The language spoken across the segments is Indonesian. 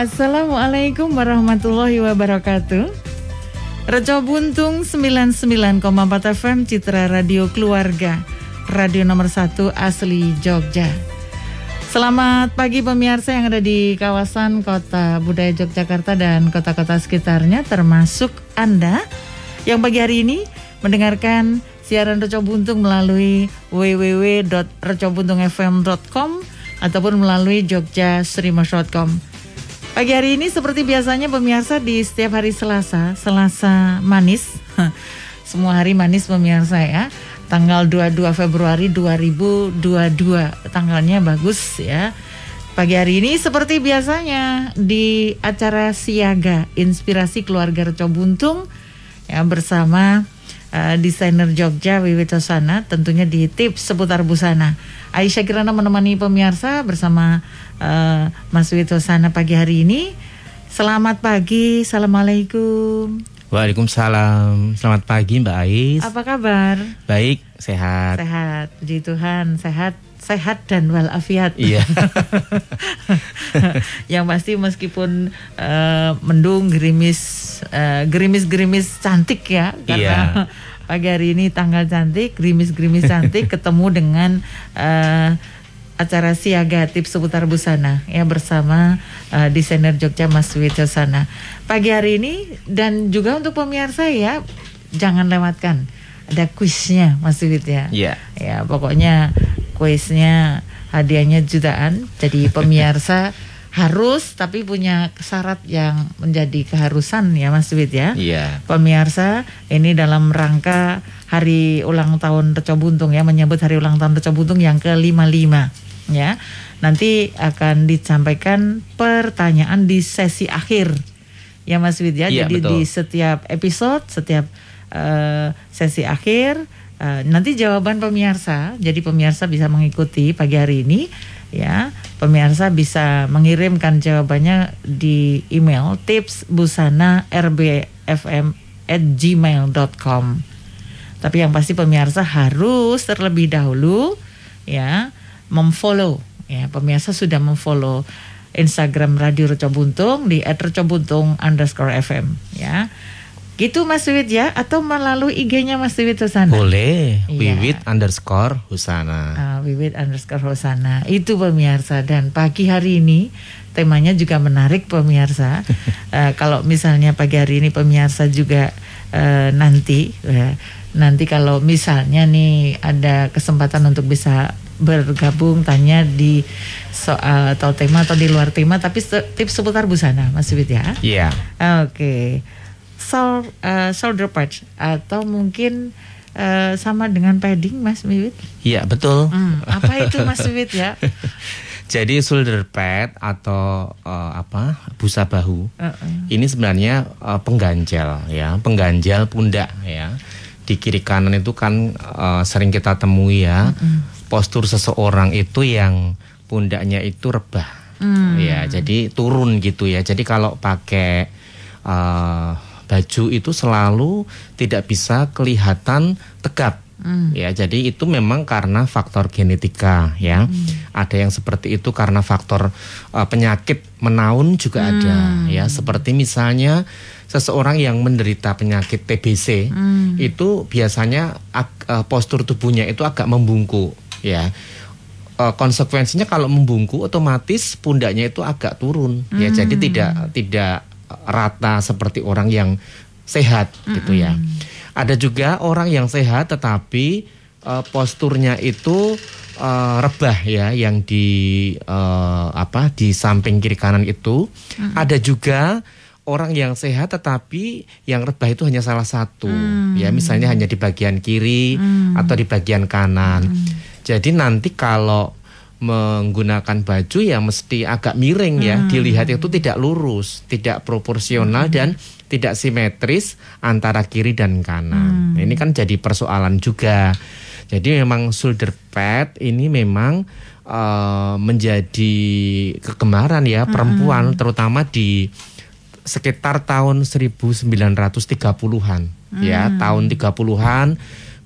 Assalamualaikum warahmatullahi wabarakatuh. Reco Buntung 99,4 FM Citra Radio Keluarga Radio nomor 1 asli Jogja Selamat pagi pemirsa yang ada di kawasan kota budaya Yogyakarta dan kota-kota sekitarnya termasuk Anda yang pagi hari ini mendengarkan siaran Reco Buntung melalui www.recobuntungfm.com ataupun melalui jogjastreamers.com. Pagi hari ini seperti biasanya pemirsa di setiap hari Selasa, Selasa manis. Semua hari manis pemirsa ya tanggal 22 Februari 2022. Tanggalnya bagus ya. Pagi hari ini seperti biasanya di acara Siaga Inspirasi Keluarga Reco Buntung ya bersama uh, desainer Jogja Wiwi Tosana tentunya di tips seputar busana. Aisyah Kirana menemani pemirsa bersama uh, Mas Wiwi Tosana pagi hari ini. Selamat pagi, Assalamualaikum. Waalaikumsalam. Selamat pagi Mbak Ais. Apa kabar? Baik, sehat. Sehat, puji Tuhan, sehat, sehat dan walafiat. Iya. Yang pasti meskipun uh, mendung, gerimis, uh, gerimis-gerimis cantik ya, karena Iya. Pagi hari ini tanggal cantik, gerimis-gerimis cantik, ketemu dengan uh, acara siaga tips seputar busana ya bersama uh, desainer Jogja Mas Sana. Pagi hari ini dan juga untuk pemirsa ya jangan lewatkan ada kuisnya Mas Wid ya. Iya. Ya pokoknya kuisnya hadiahnya jutaan. Jadi pemirsa harus tapi punya syarat yang menjadi keharusan ya Mas Wid ya. Iya. Pemirsa, ini dalam rangka hari ulang tahun Reco Buntung ya, menyambut hari ulang tahun Reco Buntung yang ke-55 ya. Nanti akan disampaikan pertanyaan di sesi akhir. Ya Mas Wid ya. Iya, Jadi betul. di setiap episode, setiap eh, sesi akhir eh, nanti jawaban pemirsa. Jadi pemirsa bisa mengikuti pagi hari ini ya. Pemirsa bisa mengirimkan jawabannya di email tips busana rbfm at gmail.com Tapi yang pasti pemirsa harus terlebih dahulu ya memfollow ya pemirsa sudah memfollow Instagram Radio Reco Buntung di @recobuntung underscore FM ya gitu Mas Wiwit ya atau melalui IG-nya Mas Wiwit sana Boleh. Iya. Wiwit underscore Husana. Ah, Wiwit underscore Hosana itu pemirsa dan pagi hari ini temanya juga menarik pemirsa. Eh, kalau misalnya pagi hari ini pemirsa juga eh, nanti eh, nanti kalau misalnya nih ada kesempatan untuk bisa bergabung tanya di soal atau tema atau di luar tema tapi tips seputar busana Mas Wid ya. Iya. Oke. Sol, eh, shoulder patch atau mungkin eh, sama dengan padding Mas Wiwit? Iya, betul. Hmm, apa itu Mas Wiwit ya? Jadi shoulder pad atau eh, apa? busa bahu. Uh-uh. Ini sebenarnya eh, pengganjal ya, pengganjal pundak ya. Di kiri kanan itu kan eh, sering kita temui ya. Postur seseorang itu yang pundaknya itu rebah. Hmm. Ya, jadi turun gitu ya. Jadi kalau pakai eh, baju itu selalu tidak bisa kelihatan tegap. Hmm. Ya, jadi itu memang karena faktor genetika ya. Ada yang seperti itu karena faktor uh, penyakit menaun juga ada ya. Seperti misalnya seseorang yang menderita penyakit TBC itu biasanya ag- uh, postur tubuhnya itu agak membungkuk ya. Uh, konsekuensinya kalau membungkuk otomatis pundaknya itu agak turun ya. Jadi tidak tidak rata seperti orang yang sehat gitu ya. Ada juga orang yang sehat tetapi eh, posturnya itu eh, rebah ya yang di eh, apa di samping kiri kanan itu. Ada juga orang yang sehat tetapi yang rebah itu hanya salah satu ya misalnya hanya di bagian kiri atau di bagian kanan. Jadi nanti kalau menggunakan baju ya mesti agak miring ya. Dilihat itu tidak lurus, tidak proporsional dan tidak simetris antara kiri dan kanan. Ini kan jadi persoalan juga. Jadi memang shoulder pad ini memang eh, menjadi kegemaran ya perempuan terutama di sekitar tahun 1930-an ya, tahun 30-an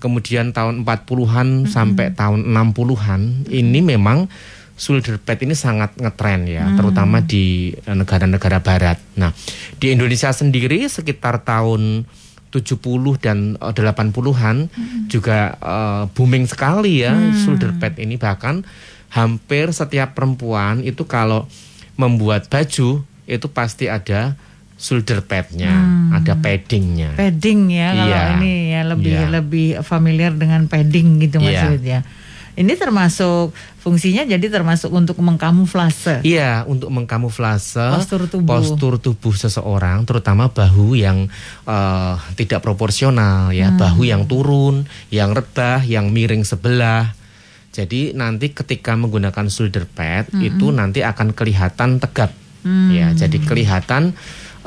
kemudian tahun 40-an sampai tahun 60-an ini memang shoulder pad ini sangat ngetren ya, hmm. terutama di negara-negara barat. Nah, di Indonesia sendiri sekitar tahun 70 dan 80-an hmm. juga uh, booming sekali ya hmm. shoulder pad ini bahkan hampir setiap perempuan itu kalau membuat baju itu pasti ada shoulder padnya, hmm. ada paddingnya. Padding ya kalau yeah. ini ya lebih yeah. lebih familiar dengan padding gitu yeah. maksudnya. Ini termasuk fungsinya jadi termasuk untuk mengkamuflase. Iya, untuk mengkamuflase postur tubuh. postur tubuh seseorang, terutama bahu yang uh, tidak proporsional ya, hmm. bahu yang turun, yang rebah, yang miring sebelah. Jadi nanti ketika menggunakan shoulder pad hmm. itu nanti akan kelihatan tegap. Hmm. Ya, jadi kelihatan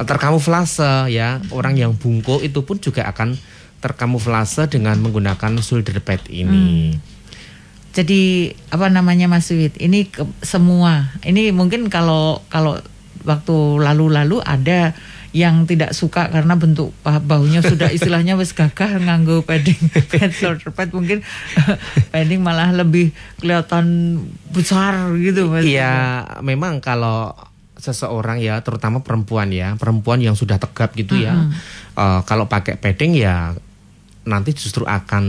terkamuflase ya. Orang yang bungkuk itu pun juga akan terkamuflase dengan menggunakan shoulder pad ini. Hmm. Jadi apa namanya Mas Wid? Ini ke, semua. Ini mungkin kalau kalau waktu lalu-lalu ada yang tidak suka karena bentuk bahunya sudah istilahnya wis gagah nganggo padding pad shoulder pad mungkin padding malah lebih kelihatan besar gitu Mas. Iya, memang kalau seseorang ya terutama perempuan ya, perempuan yang sudah tegap gitu ya. Mm -hmm. uh, kalau pakai padding ya nanti justru akan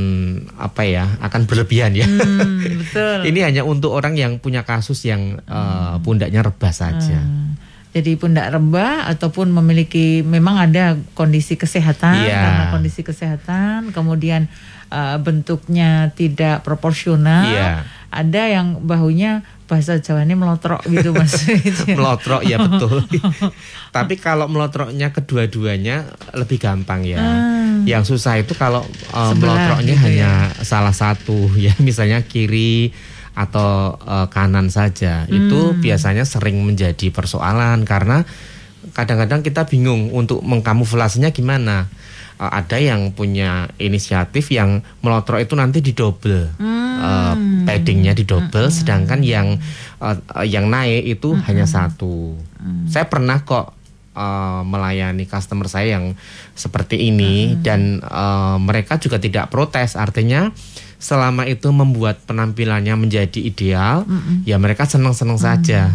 apa ya akan berlebihan ya. Hmm, betul. Ini hanya untuk orang yang punya kasus yang uh, pundaknya rebah saja. Hmm. Jadi pundak rebah ataupun memiliki memang ada kondisi kesehatan yeah. karena kondisi kesehatan kemudian uh, bentuknya tidak proporsional. Yeah. Ada yang bahunya bahasa Jawa ini melotrok gitu mas. melotrok ya betul. Tapi kalau melotroknya kedua-duanya lebih gampang ya. Hmm. Yang susah itu kalau uh, melotroknya gitu hanya ya. salah satu ya, misalnya kiri atau uh, kanan saja. Hmm. Itu biasanya sering menjadi persoalan karena kadang-kadang kita bingung untuk mengkamuflasenya gimana uh, ada yang punya inisiatif yang melotrok itu nanti didobel hmm. uh, paddingnya didobel hmm. sedangkan yang uh, yang naik itu hmm. hanya satu hmm. saya pernah kok uh, melayani customer saya yang seperti ini hmm. dan uh, mereka juga tidak protes artinya selama itu membuat penampilannya menjadi ideal hmm. ya mereka senang-senang hmm. saja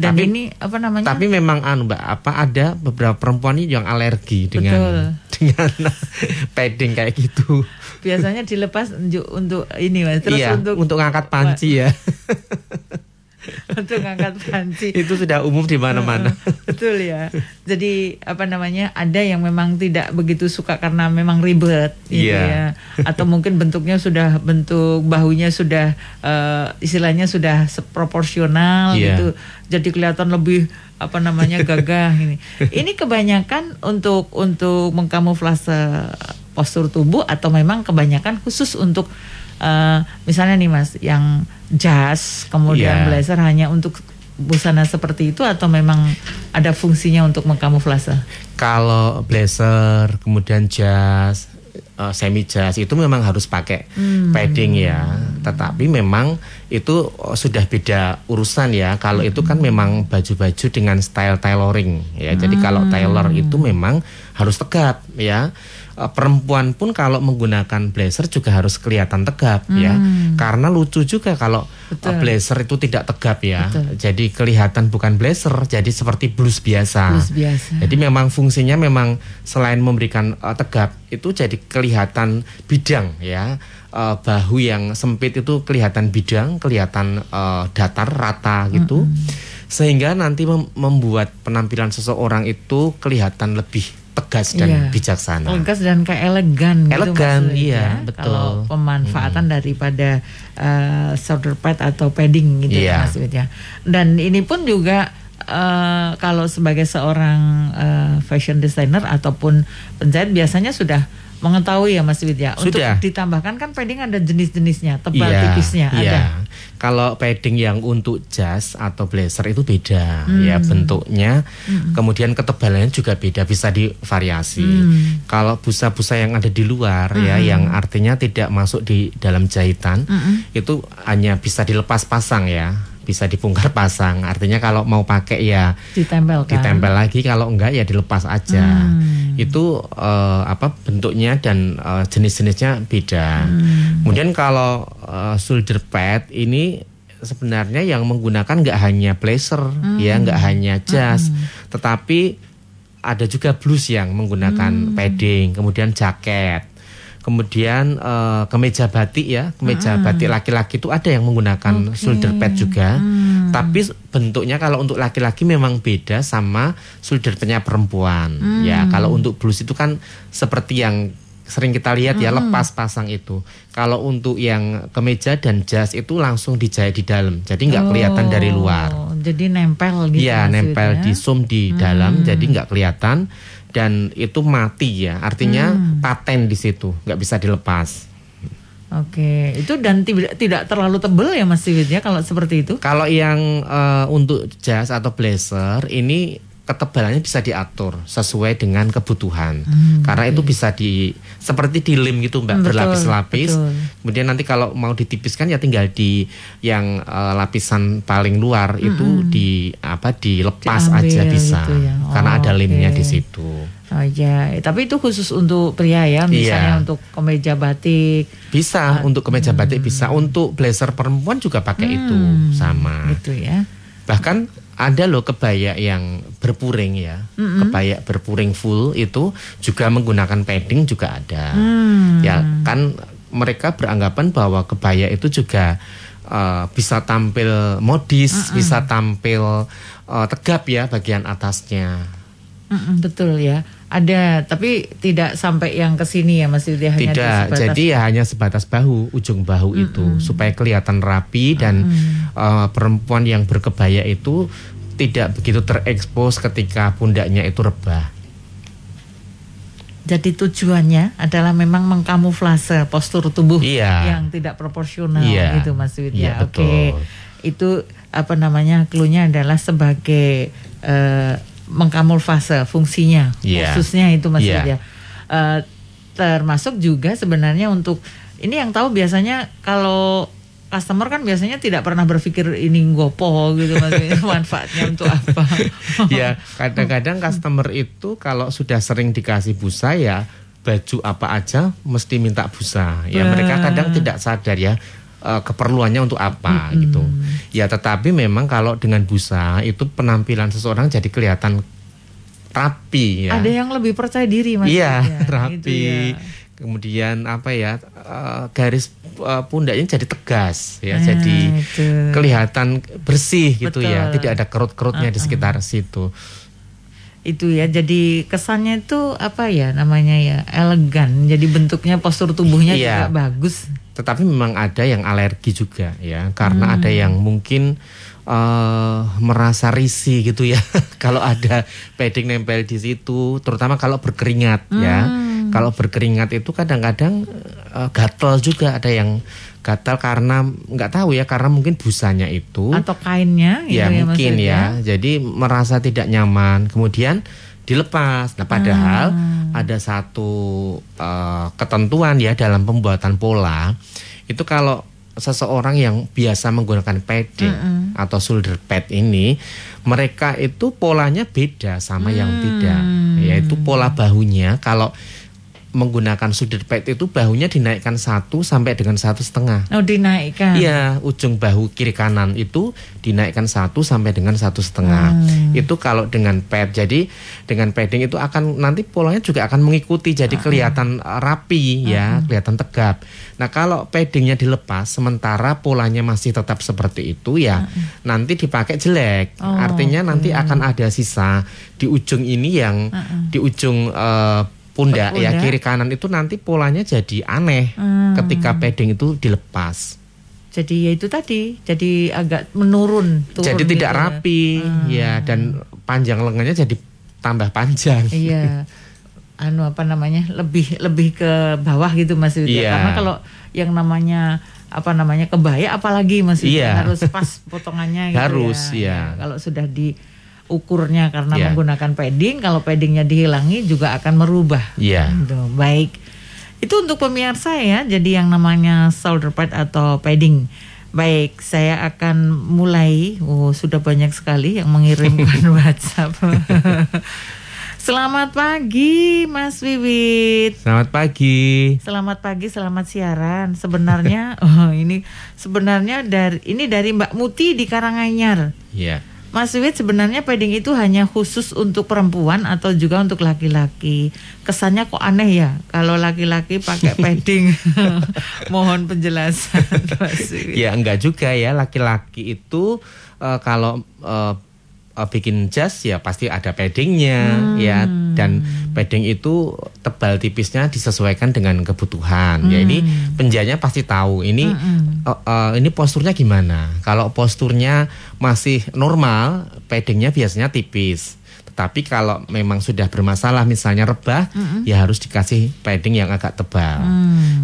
dan tapi, ini apa namanya? Tapi memang anu Mbak, apa ada beberapa perempuan ini yang alergi dengan Betul. dengan padding kayak gitu. Biasanya dilepas untuk, ini Mas, terus iya, untuk untuk ngangkat panci ya. untuk ngangkat panci. Itu sudah umum di mana-mana. Betul ya. Jadi apa namanya ada yang memang tidak begitu suka karena memang ribet, gitu yeah. ya. Atau mungkin bentuknya sudah bentuk bahunya sudah uh, istilahnya sudah proporsional yeah. gitu. Jadi kelihatan lebih apa namanya gagah ini. Ini kebanyakan untuk untuk mengkamuflase postur tubuh atau memang kebanyakan khusus untuk uh, misalnya nih Mas yang jas kemudian yeah. blazer hanya untuk busana seperti itu atau memang ada fungsinya untuk mengkamuflase? Kalau blazer kemudian jas uh, semi jas itu memang harus pakai hmm. padding ya. Tetapi memang itu sudah beda urusan ya. Kalau hmm. itu kan memang baju-baju dengan style tailoring ya. Jadi kalau tailor itu memang harus tegap ya. Eh, perempuan pun kalau menggunakan blazer juga harus kelihatan tegap ya. hmm. ya karena lucu juga kalau eh, Betul. blazer itu tidak tegap ya Betul. jadi kelihatan bukan blazer jadi seperti blus biasa. blus biasa jadi memang fungsinya memang selain memberikan uh, tegap itu jadi kelihatan bidang ya uh, bahu yang sempit itu kelihatan bidang kelihatan uh, datar rata gitu -hmm. sehingga nanti mem membuat penampilan seseorang itu kelihatan lebih tegas dan iya. bijaksana. Tegas dan kayak elegan. Gitu elegan, gitu iya, ya. betul. Kalau pemanfaatan hmm. daripada uh, shoulder pad atau padding gitu iya. maksudnya. Dan ini pun juga uh, kalau sebagai seorang uh, fashion designer ataupun penjahit biasanya sudah mengetahui ya Mas Widya. Sudah. Untuk ditambahkan kan padding ada jenis-jenisnya, tebal iya, tipisnya iya. ada. Kalau padding yang untuk jas atau blazer itu beda hmm. ya bentuknya. Hmm. Kemudian ketebalannya juga beda, bisa divariasi. Hmm. Kalau busa-busa yang ada di luar ya, hmm. ya yang artinya tidak masuk di dalam jahitan hmm. itu hanya bisa dilepas pasang ya bisa dibongkar pasang. Artinya kalau mau pakai ya ditempel kan? ditempel lagi, kalau enggak ya dilepas aja. Hmm. Itu uh, apa bentuknya dan uh, jenis-jenisnya beda. Hmm. Kemudian kalau uh, shoulder pad ini sebenarnya yang menggunakan nggak hanya blazer Hmm. ya, nggak hanya jas, tetapi ada juga blues yang menggunakan Hmm. padding, kemudian jaket, kemudian eh, kemeja batik ya, kemeja Hmm. batik laki-laki itu ada yang menggunakan shoulder pad juga, Hmm. tapi bentuknya kalau untuk laki-laki memang beda sama shoulder padnya perempuan. Hmm. Ya, kalau untuk blues itu kan seperti yang sering kita lihat ya Hmm. lepas pasang itu. Kalau untuk yang kemeja dan jas itu langsung dijahit di dalam, jadi nggak kelihatan dari luar. Oh, Jadi nempel gitu. Iya, nempel di sum di dalam, jadi nggak kelihatan dan itu mati ya. Artinya Hmm. paten di situ, nggak bisa dilepas. Oke, itu dan tidak tidak terlalu tebel ya Mas Siwit ya kalau seperti itu. Kalau yang eh, untuk jas atau blazer ini ketebalannya bisa diatur sesuai dengan kebutuhan. Karena itu bisa di seperti di lem gitu Mbak Hmm, berlapis-lapis. Kemudian nanti kalau mau ditipiskan ya tinggal di yang eh, lapisan paling luar itu di apa dilepas Diambil aja bisa. gitu ya. Karena ada Oh, lemnya oke. di situ. Oh iya, tapi itu khusus untuk pria ya, misalnya Iya. untuk kemeja batik Bisa untuk kemeja batik Hmm. bisa, untuk blazer perempuan juga pakai itu sama. gitu ya. Bahkan ada loh kebaya yang berpuring ya, kebaya berpuring full itu juga menggunakan padding juga ada. Hmm. Ya kan mereka beranggapan bahwa kebaya itu juga eh, bisa tampil modis, bisa tampil eh, tegap ya bagian atasnya. Mm-mm, betul ya. Ada, tapi tidak sampai yang ke sini ya Mas Yudi hanya Tidak, sebatas- jadi ya hanya sebatas bahu, ujung bahu itu supaya kelihatan rapi dan eh, perempuan yang berkebaya itu tidak begitu terekspos ketika pundaknya itu rebah. Jadi tujuannya adalah memang mengkamuflase postur tubuh Iya. yang tidak proporsional Iya. gitu Mas Yudi Iya, ya. Oke. betul. Itu apa namanya? Klunya adalah sebagai eh, mengkamuflase fungsinya Iya. khususnya itu Mas Iya. Yudi ya. Eh, termasuk juga sebenarnya untuk ini yang tahu biasanya kalau customer kan biasanya tidak pernah berpikir ini gopo gitu maksudnya manfaatnya untuk apa. ya, kadang-kadang customer itu kalau sudah sering dikasih busa ya baju apa aja mesti minta busa. Ya mereka kadang tidak sadar ya eh, keperluannya untuk apa gitu. Ya, tetapi memang kalau dengan busa itu penampilan seseorang jadi kelihatan rapi ya. Ada yang lebih percaya diri Mas. Iya, ya, rapi. gitu ya. Kemudian apa ya eh, garis eh, pundaknya jadi tegas ya, Ah, jadi itu. kelihatan bersih gitu ya, Betul. tidak ada kerut-kerutnya di sekitar situ. itu ya jadi kesannya itu apa ya namanya ya elegan jadi bentuknya postur tubuhnya Iya. juga bagus Tetapi memang ada yang alergi juga ya, karena Hmm. ada yang mungkin eh merasa risih gitu ya kalau ada padding nempel di situ, terutama kalau berkeringat ya. Hmm. Kalau berkeringat itu kadang-kadang eh, gatal juga ada yang gatal karena nggak tahu ya karena mungkin busanya itu atau kainnya gitu ya, mungkin maksudnya. ya. Jadi merasa tidak nyaman, kemudian dilepas. Nah, padahal Hmm. ada satu eh, ketentuan ya dalam pembuatan pola itu kalau seseorang yang biasa menggunakan padding atau shoulder pad ini, mereka itu polanya beda sama yang tidak, yaitu pola bahunya kalau menggunakan shoulder pad itu bahunya dinaikkan satu sampai dengan satu setengah. oh dinaikkan Iya, ujung bahu kiri kanan itu dinaikkan satu sampai dengan satu setengah. Hmm. Itu kalau dengan pad. Jadi dengan padding itu akan nanti polanya juga akan mengikuti. Jadi Hmm. kelihatan rapi ya, kelihatan tegap. Nah kalau paddingnya dilepas, sementara polanya masih tetap seperti itu ya, nanti dipakai jelek. Hmm. Oh, Artinya nanti akan ada sisa di ujung ini yang di ujung eh, pundak ya kiri kanan itu nanti polanya jadi aneh Hmm. ketika padding itu dilepas. jadi ya itu tadi jadi agak menurun turun jadi gitu tidak ya. rapi ya dan panjang lengannya jadi tambah panjang. iya anu apa namanya lebih lebih ke bawah gitu Mas Yudi Iya. karena kalau yang namanya apa namanya kebaya apalagi Mas Iya. harus pas potongannya gitu Harus, ya. Ya, kalau sudah diukurnya karena Iya. menggunakan padding kalau paddingnya dihilangi juga akan merubah Iya. Gitu, baik itu untuk pemirsa ya jadi yang namanya shoulder pad atau padding Baik, saya akan mulai. Oh, sudah banyak sekali yang mengirimkan WhatsApp. Selamat pagi Mas Wiwit. Selamat pagi. Selamat pagi, selamat siaran. Sebenarnya oh ini sebenarnya dari ini dari Mbak Muti di Karanganyar. Iya. Mas Wiwit sebenarnya padding itu hanya khusus untuk perempuan atau juga untuk laki-laki. Kesannya kok aneh ya kalau laki-laki pakai padding. Mohon penjelasan Mas Wiwit. Ya enggak juga ya laki-laki itu uh, kalau uh, uh, bikin jas ya pasti ada paddingnya ya dan padding itu tebal tipisnya disesuaikan dengan kebutuhan. Ya ini penjahitnya pasti tahu ini uh, uh, ini posturnya gimana. Kalau posturnya masih normal, paddingnya biasanya tipis. Tetapi kalau memang sudah bermasalah misalnya rebah, ya harus dikasih padding yang agak tebal.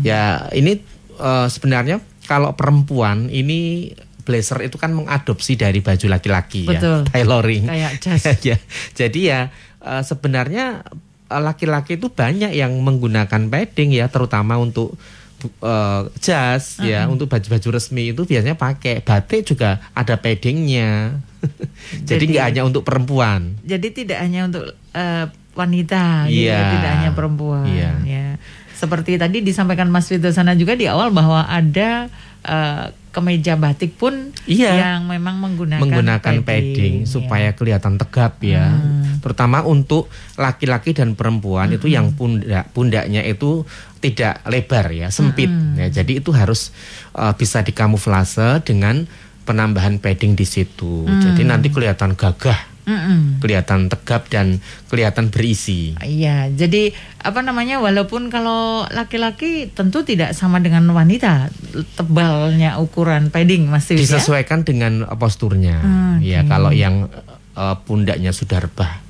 Ya ini uh, sebenarnya kalau perempuan ini blazer itu kan mengadopsi dari baju laki-laki ya, tailoring. Kayak jas. ya. Jadi ya uh, sebenarnya uh, laki-laki itu banyak yang menggunakan padding ya, terutama untuk uh, jas ya, untuk baju-baju resmi itu biasanya pakai batik juga ada paddingnya. Jadi nggak hanya untuk perempuan. Jadi tidak hanya untuk eh, wanita, gitu ya, Iya. tidak hanya perempuan. Iya. Ya. Seperti tadi disampaikan Mas Widosana juga di awal bahwa ada eh, kemeja batik pun Iya. yang memang menggunakan menggunakan ya. padding, supaya kelihatan tegap ya. Terutama untuk laki-laki dan perempuan itu yang pundak pundaknya itu tidak lebar ya, sempit. Ya, jadi itu harus uh, bisa dikamuflase dengan penambahan padding di situ. Jadi nanti kelihatan gagah, Mm-mm. kelihatan tegap dan kelihatan berisi. Iya, jadi apa namanya? Walaupun kalau laki-laki tentu tidak sama dengan wanita tebalnya ukuran padding masih ya. Disesuaikan dengan uh, posturnya. Hmm, Ya, kalau yang uh, pundaknya sudah rebah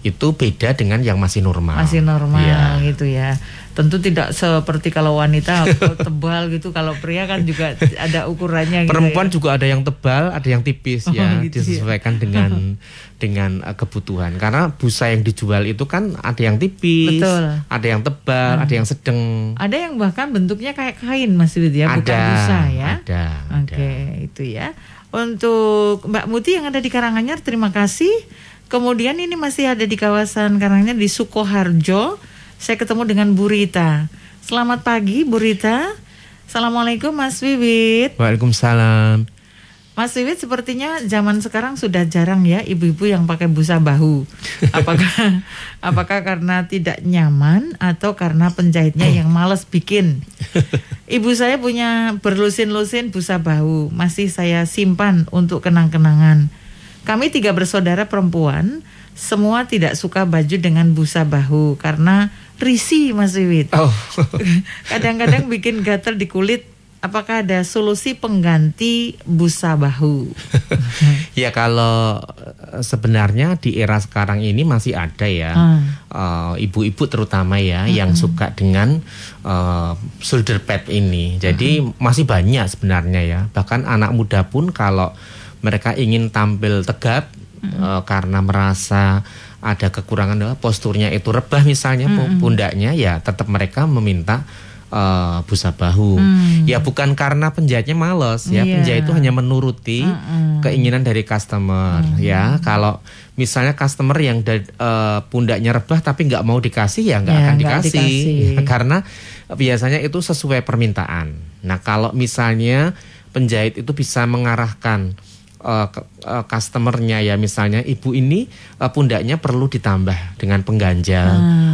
itu beda dengan yang masih normal. masih normal Iya. gitu ya. Tentu tidak seperti kalau wanita tebal gitu. Kalau pria kan juga ada ukurannya gitu. Perempuan ya. juga ada yang tebal, ada yang tipis Oh, ya, gitu ya. disesuaikan dengan dengan uh, kebutuhan. Karena busa yang dijual itu kan ada yang tipis, Betul. Hmm. ada yang tebal, ada yang sedang. Ada yang bahkan bentuknya kayak kain Mas ya, bukan ada, busa ya. ada, Oke, ada. itu ya. Untuk Mbak Muti yang ada di Karanganyar, terima kasih. Kemudian ini masih ada di kawasan Karanganyar di Sukoharjo. Saya ketemu dengan Bu Rita. Selamat pagi Bu Rita. Assalamualaikum Mas Wiwit. Waalaikumsalam. Mas Wiwit sepertinya zaman sekarang sudah jarang ya ibu-ibu yang pakai busa bahu. Apakah apakah karena tidak nyaman atau karena penjahitnya yang males bikin? Ibu saya punya berlusin-lusin busa bahu, masih saya simpan untuk kenang-kenangan. Kami tiga bersaudara perempuan, semua tidak suka baju dengan busa bahu karena risih Mas Wiwit. Oh, Kadang-kadang bikin gatal di kulit. Apakah ada solusi pengganti busa bahu? ya kalau uh, sebenarnya di era sekarang ini masih ada ya. Ah. uh, ibu-ibu terutama ya yang suka dengan uh, shoulder pad ini. Jadi masih banyak sebenarnya ya. Bahkan anak muda pun kalau mereka ingin tampil tegap uh, karena merasa ada kekurangan uh, posturnya itu rebah misalnya pu- pundaknya ya tetap mereka meminta uh, busa bahu. Ya bukan karena penjahitnya males ya. Iya. Penjahit itu hanya menuruti keinginan dari customer ya. Kalau misalnya customer yang da- eh, pundaknya rebah tapi nggak mau dikasih ya nggak Ya, akan nggak dikasih dikasih. karena biasanya itu sesuai permintaan. Nah kalau misalnya penjahit itu bisa mengarahkan eh, ke- eh, customernya ya misalnya ibu ini eh, pundaknya perlu ditambah dengan pengganjal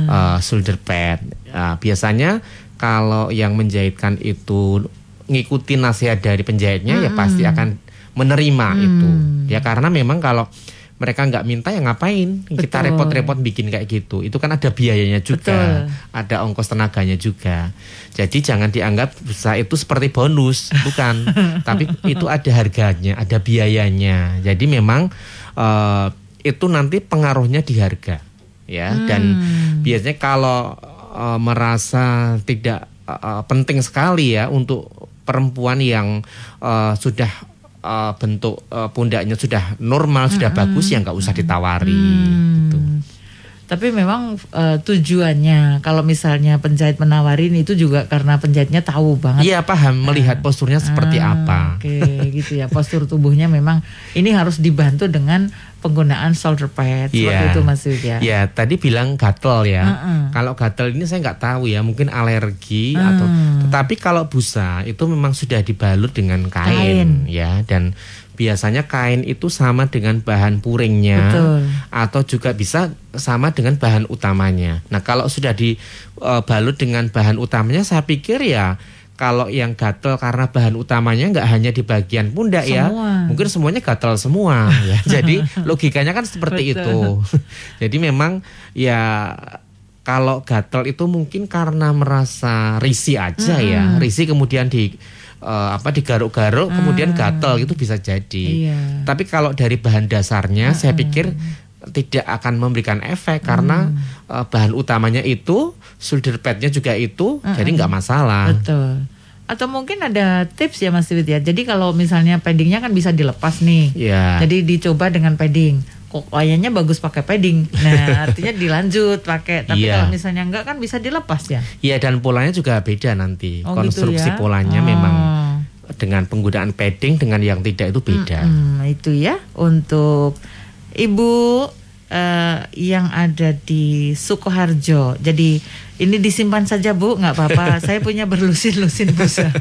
eh, shoulder pad. Nah, biasanya kalau yang menjahitkan itu ngikuti nasihat dari penjahitnya ya pasti akan menerima itu. Ya karena memang kalau mereka nggak minta ya ngapain kita Betul. repot-repot bikin kayak gitu. Itu kan ada biayanya juga, Betul. ada ongkos tenaganya juga. Jadi jangan dianggap bisa itu seperti bonus, bukan. Tapi itu ada harganya, ada biayanya. Jadi memang eh, itu nanti pengaruhnya di harga, ya. Dan biasanya kalau eh, merasa tidak eh, penting sekali ya untuk perempuan yang eh, sudah eh, bentuk eh, pundaknya sudah normal, sudah bagus ya nggak usah ditawari. gitu. Tapi memang uh, tujuannya kalau misalnya penjahit menawarin itu juga karena penjahitnya tahu banget. Iya paham melihat posturnya seperti Ah, apa. Oke, gitu ya. Postur tubuhnya memang ini harus dibantu dengan penggunaan shoulder pad seperti Iya. itu Mas Widya. Ya tadi bilang gatel ya. Mm-mm. Kalau gatel ini saya nggak tahu ya, mungkin alergi Hmm. atau. Tetapi kalau busa itu memang sudah dibalut dengan kain, Kain. ya dan biasanya kain itu sama dengan bahan puringnya Betul. atau juga bisa sama dengan bahan utamanya. Nah kalau sudah dibalut dengan bahan utamanya, saya pikir ya. Kalau yang gatel karena bahan utamanya nggak hanya di bagian pundak ya, mungkin semuanya gatel semua ya. Jadi logikanya kan seperti Betul. itu. Jadi memang ya kalau gatel itu mungkin karena merasa risih aja ya, risih kemudian di eh, apa digaruk-garuk kemudian gatel itu bisa jadi. Iya. Tapi kalau dari bahan dasarnya saya pikir tidak akan memberikan efek karena eh, bahan utamanya itu shoulder padnya juga itu, jadi nggak masalah. Betul. Atau mungkin ada tips ya Mas Widya. Jadi kalau misalnya paddingnya kan bisa dilepas nih. Ya. Jadi dicoba dengan padding. Kayaknya bagus pakai padding. Nah, artinya dilanjut pakai. Tapi Iya. kalau misalnya enggak kan bisa dilepas ya. Iya dan polanya juga beda nanti. Oh, Konstruksi gitu ya? polanya Oh. memang dengan penggunaan padding dengan yang tidak itu beda. Hmm, itu ya untuk ibu eh, yang ada di Sukoharjo. Jadi ini disimpan saja bu, nggak apa-apa. Saya punya berlusin-lusin busa.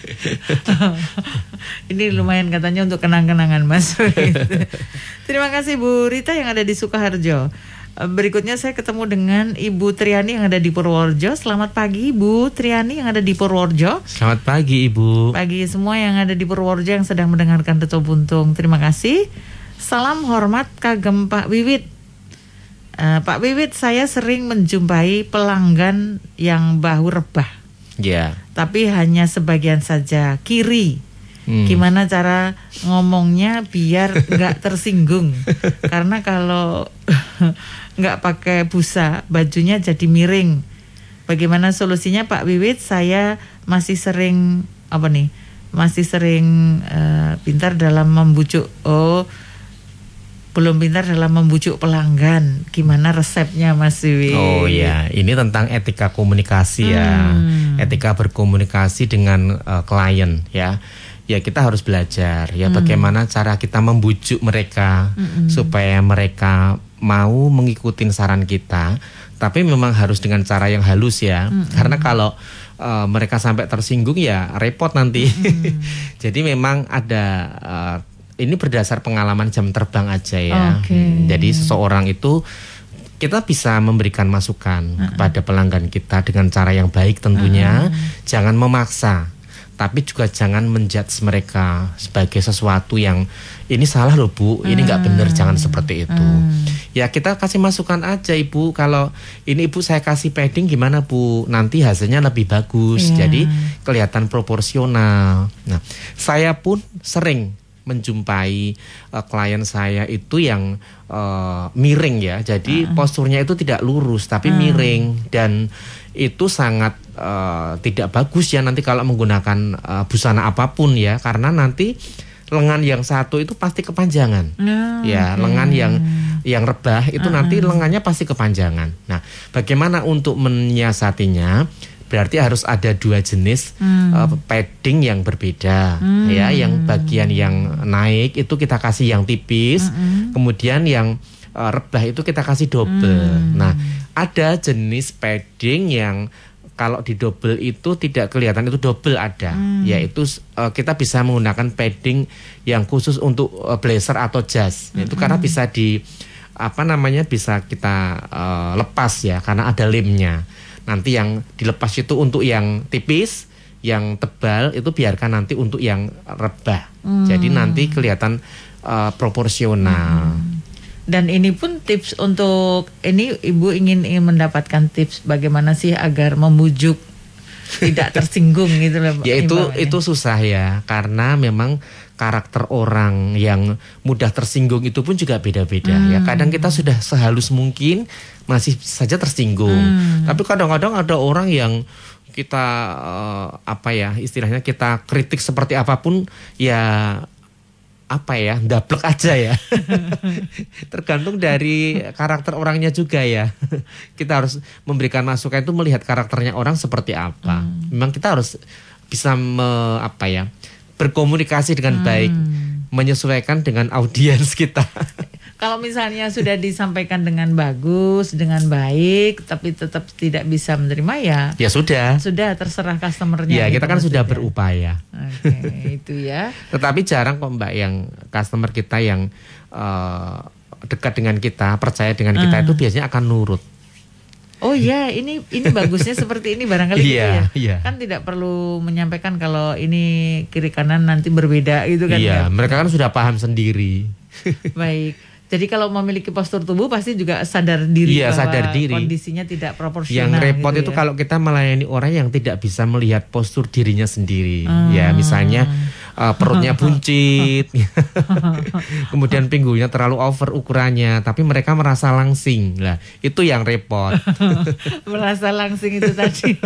ini lumayan katanya untuk kenang-kenangan mas. Terima kasih Bu Rita yang ada di Sukoharjo. Berikutnya saya ketemu dengan Ibu Triani yang ada di Purworejo. Selamat pagi Ibu Triani yang ada di Purworejo. Selamat pagi Ibu. Bagi semua yang ada di Purworejo yang sedang mendengarkan Teto Buntung, terima kasih. Salam hormat kagem Pak Wiwit. Eh, Pak Wiwit, saya sering menjumpai pelanggan yang bahu rebah, Ya. tapi hanya sebagian saja kiri. Hmm. Gimana cara ngomongnya biar nggak tersinggung? Karena kalau nggak pakai busa, bajunya jadi miring. Bagaimana solusinya Pak Wiwit? Saya masih sering apa nih? Masih sering eh, pintar dalam membujuk. Oh, belum pintar dalam membujuk pelanggan. Gimana resepnya Mas Wiwit? Oh ya, ini tentang etika komunikasi ya, Hmm. Etika berkomunikasi dengan eh, klien ya. Ya kita harus belajar ya bagaimana cara kita membujuk mereka supaya mereka mau mengikuti saran kita, tapi memang harus dengan cara yang halus ya, karena kalau eh, mereka sampai tersinggung ya repot nanti. Jadi memang ada eh, ini berdasar pengalaman jam terbang aja ya. Oke. Jadi seseorang itu kita bisa memberikan masukan kepada pelanggan kita dengan cara yang baik tentunya. Jangan memaksa, tapi juga jangan menjudge mereka sebagai sesuatu yang ini salah loh bu, ini nggak benar, jangan seperti itu. Ya kita kasih masukan aja ibu. Kalau ini ibu saya kasih padding gimana bu? Nanti hasilnya lebih bagus. Iya. Jadi kelihatan proporsional. Nah, saya pun sering menjumpai eh, klien saya itu yang eh, miring ya. Jadi posturnya itu tidak lurus tapi miring dan itu sangat eh, tidak bagus ya nanti kalau menggunakan eh, busana apa pun ya karena nanti lengan yang satu itu pasti kepanjangan. Ah, Ya, lengan yang yang rebah itu nanti lengannya pasti kepanjangan. Nah, bagaimana untuk menyiasatinya? Berarti harus ada dua jenis eh, padding yang berbeda, ya. Yang bagian yang naik itu kita kasih yang tipis, kemudian yang eh, rebah itu kita kasih double. Nah, ada jenis padding yang kalau di double itu tidak kelihatan itu double ada, yaitu eh, kita bisa menggunakan padding yang khusus untuk eh, blazer atau jas. Itu karena bisa di apa namanya bisa kita eh, lepas ya karena ada lemnya. Nanti yang dilepas itu untuk yang tipis, yang tebal itu biarkan nanti untuk yang rebah. Jadi nanti kelihatan eh, proporsional. Dan ini pun tips untuk ini ibu ingin, ingin mendapatkan tips bagaimana sih agar membujuk tidak tersinggung gitu loh. Ya itu Imbauannya. itu susah ya karena memang karakter orang yang mudah tersinggung itu pun juga beda-beda ya. Kadang kita sudah sehalus mungkin masih saja tersinggung. Tapi kadang-kadang ada orang yang kita eh, apa ya istilahnya kita kritik seperti apa pun ya apa ya ndablek aja ya tergantung dari karakter orangnya juga ya kita harus memberikan masukan itu melihat karakternya orang seperti apa hmm. memang kita harus bisa me, apa ya berkomunikasi dengan hmm. baik menyesuaikan dengan audiens kita kalau misalnya sudah disampaikan dengan bagus, dengan baik, tapi tetap tidak bisa menerima ya. Ya sudah. Sudah terserah customernya. Ya kita kan sudah berupaya. Oke, itu ya. Tetapi jarang kok Mbak yang customer kita yang uh, dekat dengan kita, percaya dengan kita uh. itu biasanya akan nurut. Oh iya, ini ini bagusnya seperti ini barangkali gitu iya, ya. Iya. Kan tidak perlu menyampaikan kalau ini kiri kanan nanti berbeda gitu kan. Iya, ya. mereka kan sudah paham sendiri. Baik. Jadi kalau memiliki postur tubuh pasti juga sadar diri iya, bahwa sadar diri. kondisinya tidak proporsional. Yang repot gitu itu ya. kalau kita melayani orang yang tidak bisa melihat postur dirinya sendiri. Hmm. Ya, misalnya uh, perutnya buncit, kemudian pinggulnya terlalu over ukurannya, tapi mereka merasa langsing. Lah, itu yang repot. merasa langsing itu tadi.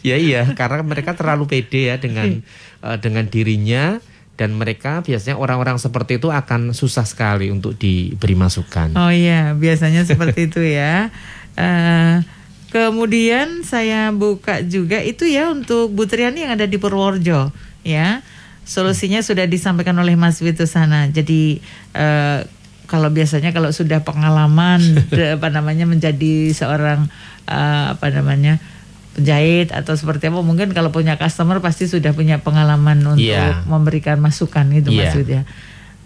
ya iya, karena mereka terlalu pede ya dengan uh, dengan dirinya dan mereka biasanya orang-orang seperti itu akan susah sekali untuk diberi masukan. Oh iya, biasanya seperti itu ya. Uh, kemudian saya buka juga itu ya untuk Bu Triani yang ada di Purworejo ya. Solusinya sudah disampaikan oleh Mas Wito sana. Jadi uh, kalau biasanya kalau sudah pengalaman apa namanya menjadi seorang uh, apa namanya penjahit atau seperti apa mungkin kalau punya customer pasti sudah punya pengalaman untuk yeah. memberikan masukan gitu yeah. maksudnya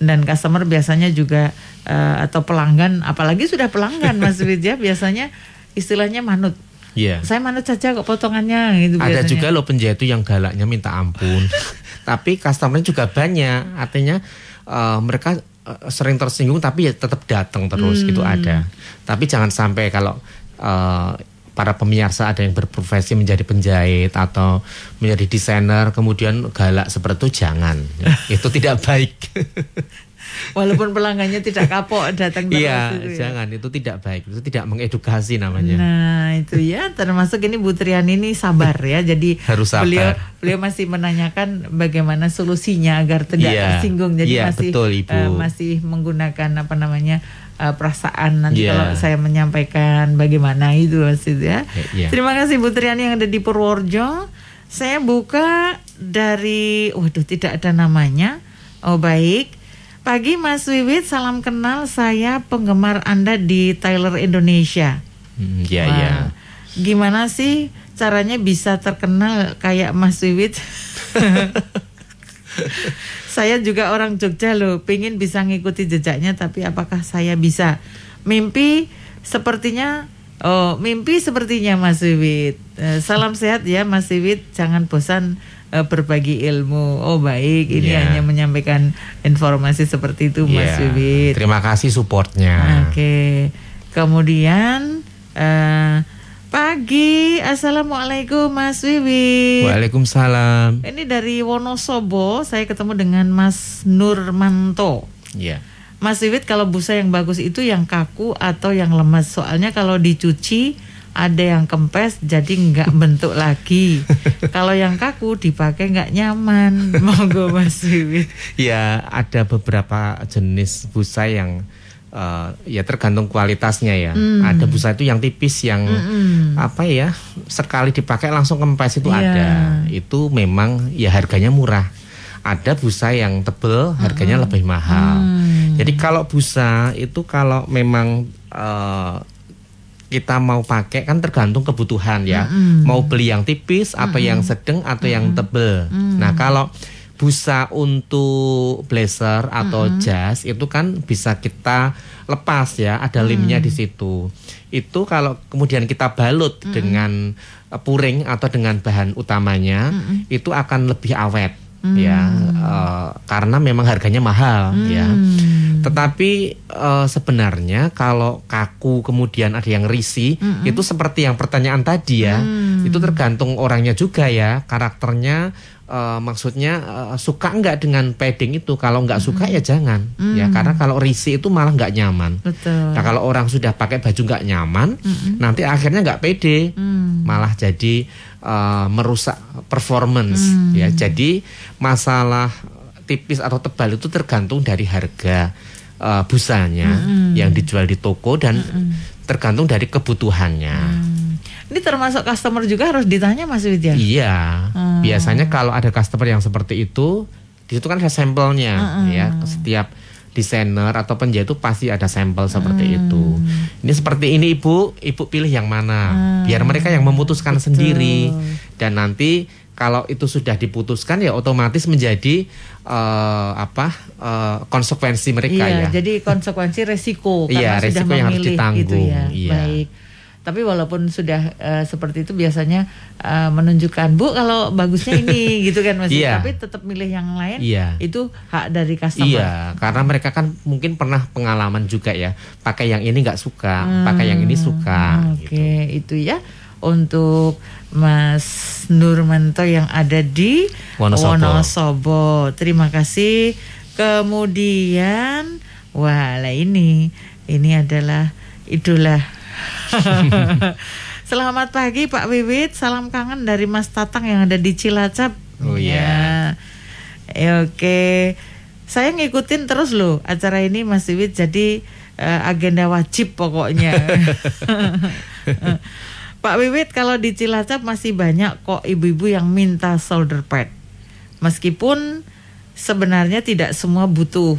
dan customer biasanya juga uh, atau pelanggan apalagi sudah pelanggan Mas Widya biasanya istilahnya manut Iya. Saya manut saja kok potongannya gitu Ada biasanya. juga loh penjahit itu yang galaknya minta ampun. tapi customer juga banyak. Artinya uh, mereka uh, sering tersinggung tapi ya tetap datang terus hmm. gitu ada. Tapi jangan sampai kalau uh, para pemirsa ada yang berprofesi menjadi penjahit atau menjadi desainer kemudian galak seperti itu jangan itu tidak baik walaupun pelanggannya tidak kapok datang terus iya itu ya. jangan itu tidak baik itu tidak mengedukasi namanya nah itu ya termasuk ini Bu Triani ini sabar ya jadi harus sabar beliau beliau masih menanyakan bagaimana solusinya agar tidak iya, tersinggung jadi iya, masih betul, Ibu. Uh, masih menggunakan apa namanya uh, perasaan nanti yeah. kalau saya menyampaikan bagaimana itu maksud ya. Yeah. Terima kasih Bu Triani yang ada di Purworejo. Saya buka dari waduh tidak ada namanya. Oh baik. Pagi Mas Wiwit, salam kenal. Saya penggemar Anda di Tyler Indonesia. Hmm, ya hmm, ya. Gimana sih caranya bisa terkenal kayak Mas Wiwit? saya juga orang Jogja loh, pengen bisa ngikuti jejaknya, tapi apakah saya bisa? Mimpi sepertinya, oh mimpi sepertinya Mas Wiwit. Eh, salam sehat ya Mas Wiwit, jangan bosan eh, berbagi ilmu. Oh baik, ini yeah. hanya menyampaikan informasi seperti itu Mas yeah. Terima kasih supportnya. Oke, okay. kemudian. Uh, Pagi, Assalamualaikum Mas Wiwi. Waalaikumsalam. Ini dari Wonosobo, saya ketemu dengan Mas Nurmanto. Iya. Yeah. Mas Wiwit, kalau busa yang bagus itu yang kaku atau yang lemas? Soalnya kalau dicuci ada yang kempes jadi nggak bentuk lagi. kalau yang kaku dipakai nggak nyaman. Monggo Mas Wiwit. Ya, ada beberapa jenis busa yang uh, ya tergantung kualitasnya ya. Mm. Ada busa itu yang tipis yang mm apa ya sekali dipakai langsung kempes itu yeah. ada. Itu memang ya harganya murah. Ada busa yang tebel harganya mm lebih mahal. Mm. Jadi kalau busa itu kalau memang uh, kita mau pakai kan tergantung kebutuhan ya. Mm Mau beli yang tipis, apa mm yang sedang atau mm yang tebel. Mm Nah kalau busa untuk blazer atau mm -hmm. jas itu kan bisa kita lepas ya, ada limnya mm. di situ. Itu kalau kemudian kita balut mm -hmm. dengan uh, puring atau dengan bahan utamanya, mm -hmm. itu akan lebih awet mm. ya, uh, karena memang harganya mahal mm. ya. Tetapi uh, sebenarnya kalau kaku kemudian ada yang risi, mm -hmm. itu seperti yang pertanyaan tadi ya, mm. itu tergantung orangnya juga ya, karakternya uh, maksudnya uh, suka nggak dengan padding itu kalau nggak suka mm. ya jangan mm. ya karena kalau risi itu malah nggak nyaman Betul. nah kalau orang sudah pakai baju nggak nyaman mm nanti akhirnya nggak pede mm. malah jadi uh, merusak performance mm. ya jadi masalah tipis atau tebal itu tergantung dari harga uh, busanya mm-hmm. yang dijual di toko dan mm-hmm. tergantung dari kebutuhannya. Mm. Ini termasuk customer juga harus ditanya Mas Widya? Iya. Mm. Biasanya kalau ada customer yang seperti itu, di situ kan ada sampelnya mm-hmm. ya. Setiap desainer atau penjahit itu pasti ada sampel seperti hmm. itu. Ini seperti ini Ibu, Ibu pilih yang mana? Hmm. Biar mereka yang memutuskan Betul. sendiri dan nanti kalau itu sudah diputuskan ya otomatis menjadi uh, apa uh, konsekuensi mereka iya, ya. Jadi konsekuensi resiko iya, karena resiko sudah yang harus gitu ditanggung. Gitu ya. Iya. Baik. Tapi walaupun sudah uh, seperti itu biasanya uh, menunjukkan bu kalau bagusnya ini gitu kan mas. Iya. Tapi tetap milih yang lain. Iya. Itu hak dari customer. Iya. Karena mereka kan mungkin pernah pengalaman juga ya. Pakai yang ini nggak suka, hmm, pakai yang ini suka. Oke, okay. gitu. itu ya untuk Mas Nurmanto yang ada di Wonosobo. Wonosobo. Terima kasih. Kemudian, wah lah ini, ini adalah idola. Selamat pagi Pak Wiwit, salam kangen dari Mas Tatang yang ada di Cilacap. Oh iya. Ya. Oke, saya ngikutin terus loh acara ini Mas Wiwit, jadi uh, agenda wajib pokoknya. Pak Wiwit kalau di Cilacap masih banyak kok ibu-ibu yang minta shoulder pad. Meskipun sebenarnya tidak semua butuh.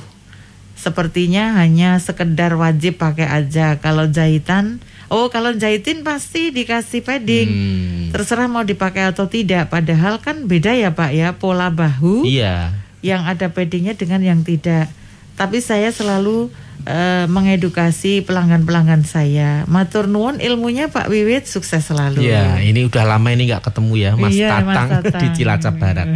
Sepertinya hanya sekedar wajib pakai aja. Kalau jahitan, oh kalau jahitin pasti dikasih padding. Hmm. Terserah mau dipakai atau tidak. Padahal kan beda ya Pak ya pola bahu. Iya. Yang ada paddingnya dengan yang tidak. Tapi saya selalu uh, mengedukasi pelanggan-pelanggan saya. Matur nuwun ilmunya Pak Wiwit sukses selalu. Iya, ini udah lama ini nggak ketemu ya Mas, iya, Tatang, Mas Tatang di Cilacap Barat.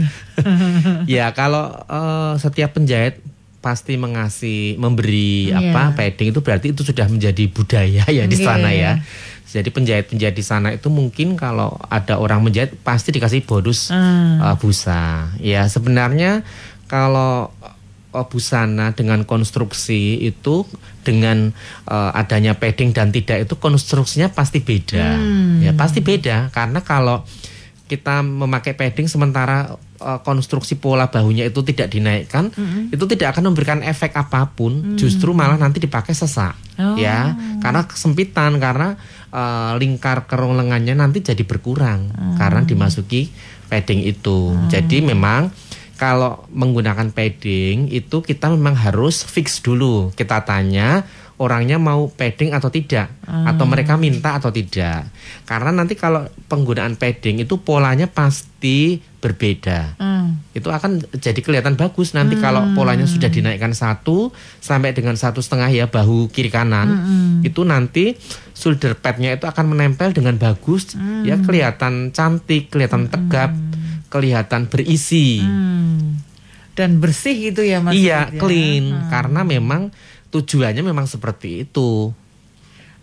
ya kalau uh, setiap penjahit pasti mengasih memberi iya. apa padding itu berarti itu sudah menjadi budaya ya di sana iya. ya. Jadi penjahit-penjahit di sana itu mungkin kalau ada orang menjahit pasti dikasih bonus hmm. uh, busa. Ya sebenarnya kalau busana dengan konstruksi itu dengan uh, adanya padding dan tidak itu konstruksinya pasti beda hmm. ya pasti beda karena kalau kita memakai padding sementara uh, konstruksi pola bahunya itu tidak dinaikkan hmm. itu tidak akan memberikan efek apa pun hmm. justru malah nanti dipakai sesak oh. ya karena kesempitan karena uh, lingkar kerong lengannya nanti jadi berkurang hmm. karena dimasuki padding itu hmm. jadi memang kalau menggunakan padding itu kita memang harus fix dulu. Kita tanya orangnya mau padding atau tidak hmm. atau mereka minta atau tidak. Karena nanti kalau penggunaan padding itu polanya pasti berbeda. Hmm. Itu akan jadi kelihatan bagus nanti hmm. kalau polanya sudah dinaikkan satu sampai dengan satu setengah ya bahu kiri kanan hmm. itu nanti shoulder padnya itu akan menempel dengan bagus hmm. ya kelihatan cantik, kelihatan tegap. Hmm kelihatan berisi hmm. dan bersih gitu ya mas iya ya? clean hmm. karena memang tujuannya memang seperti itu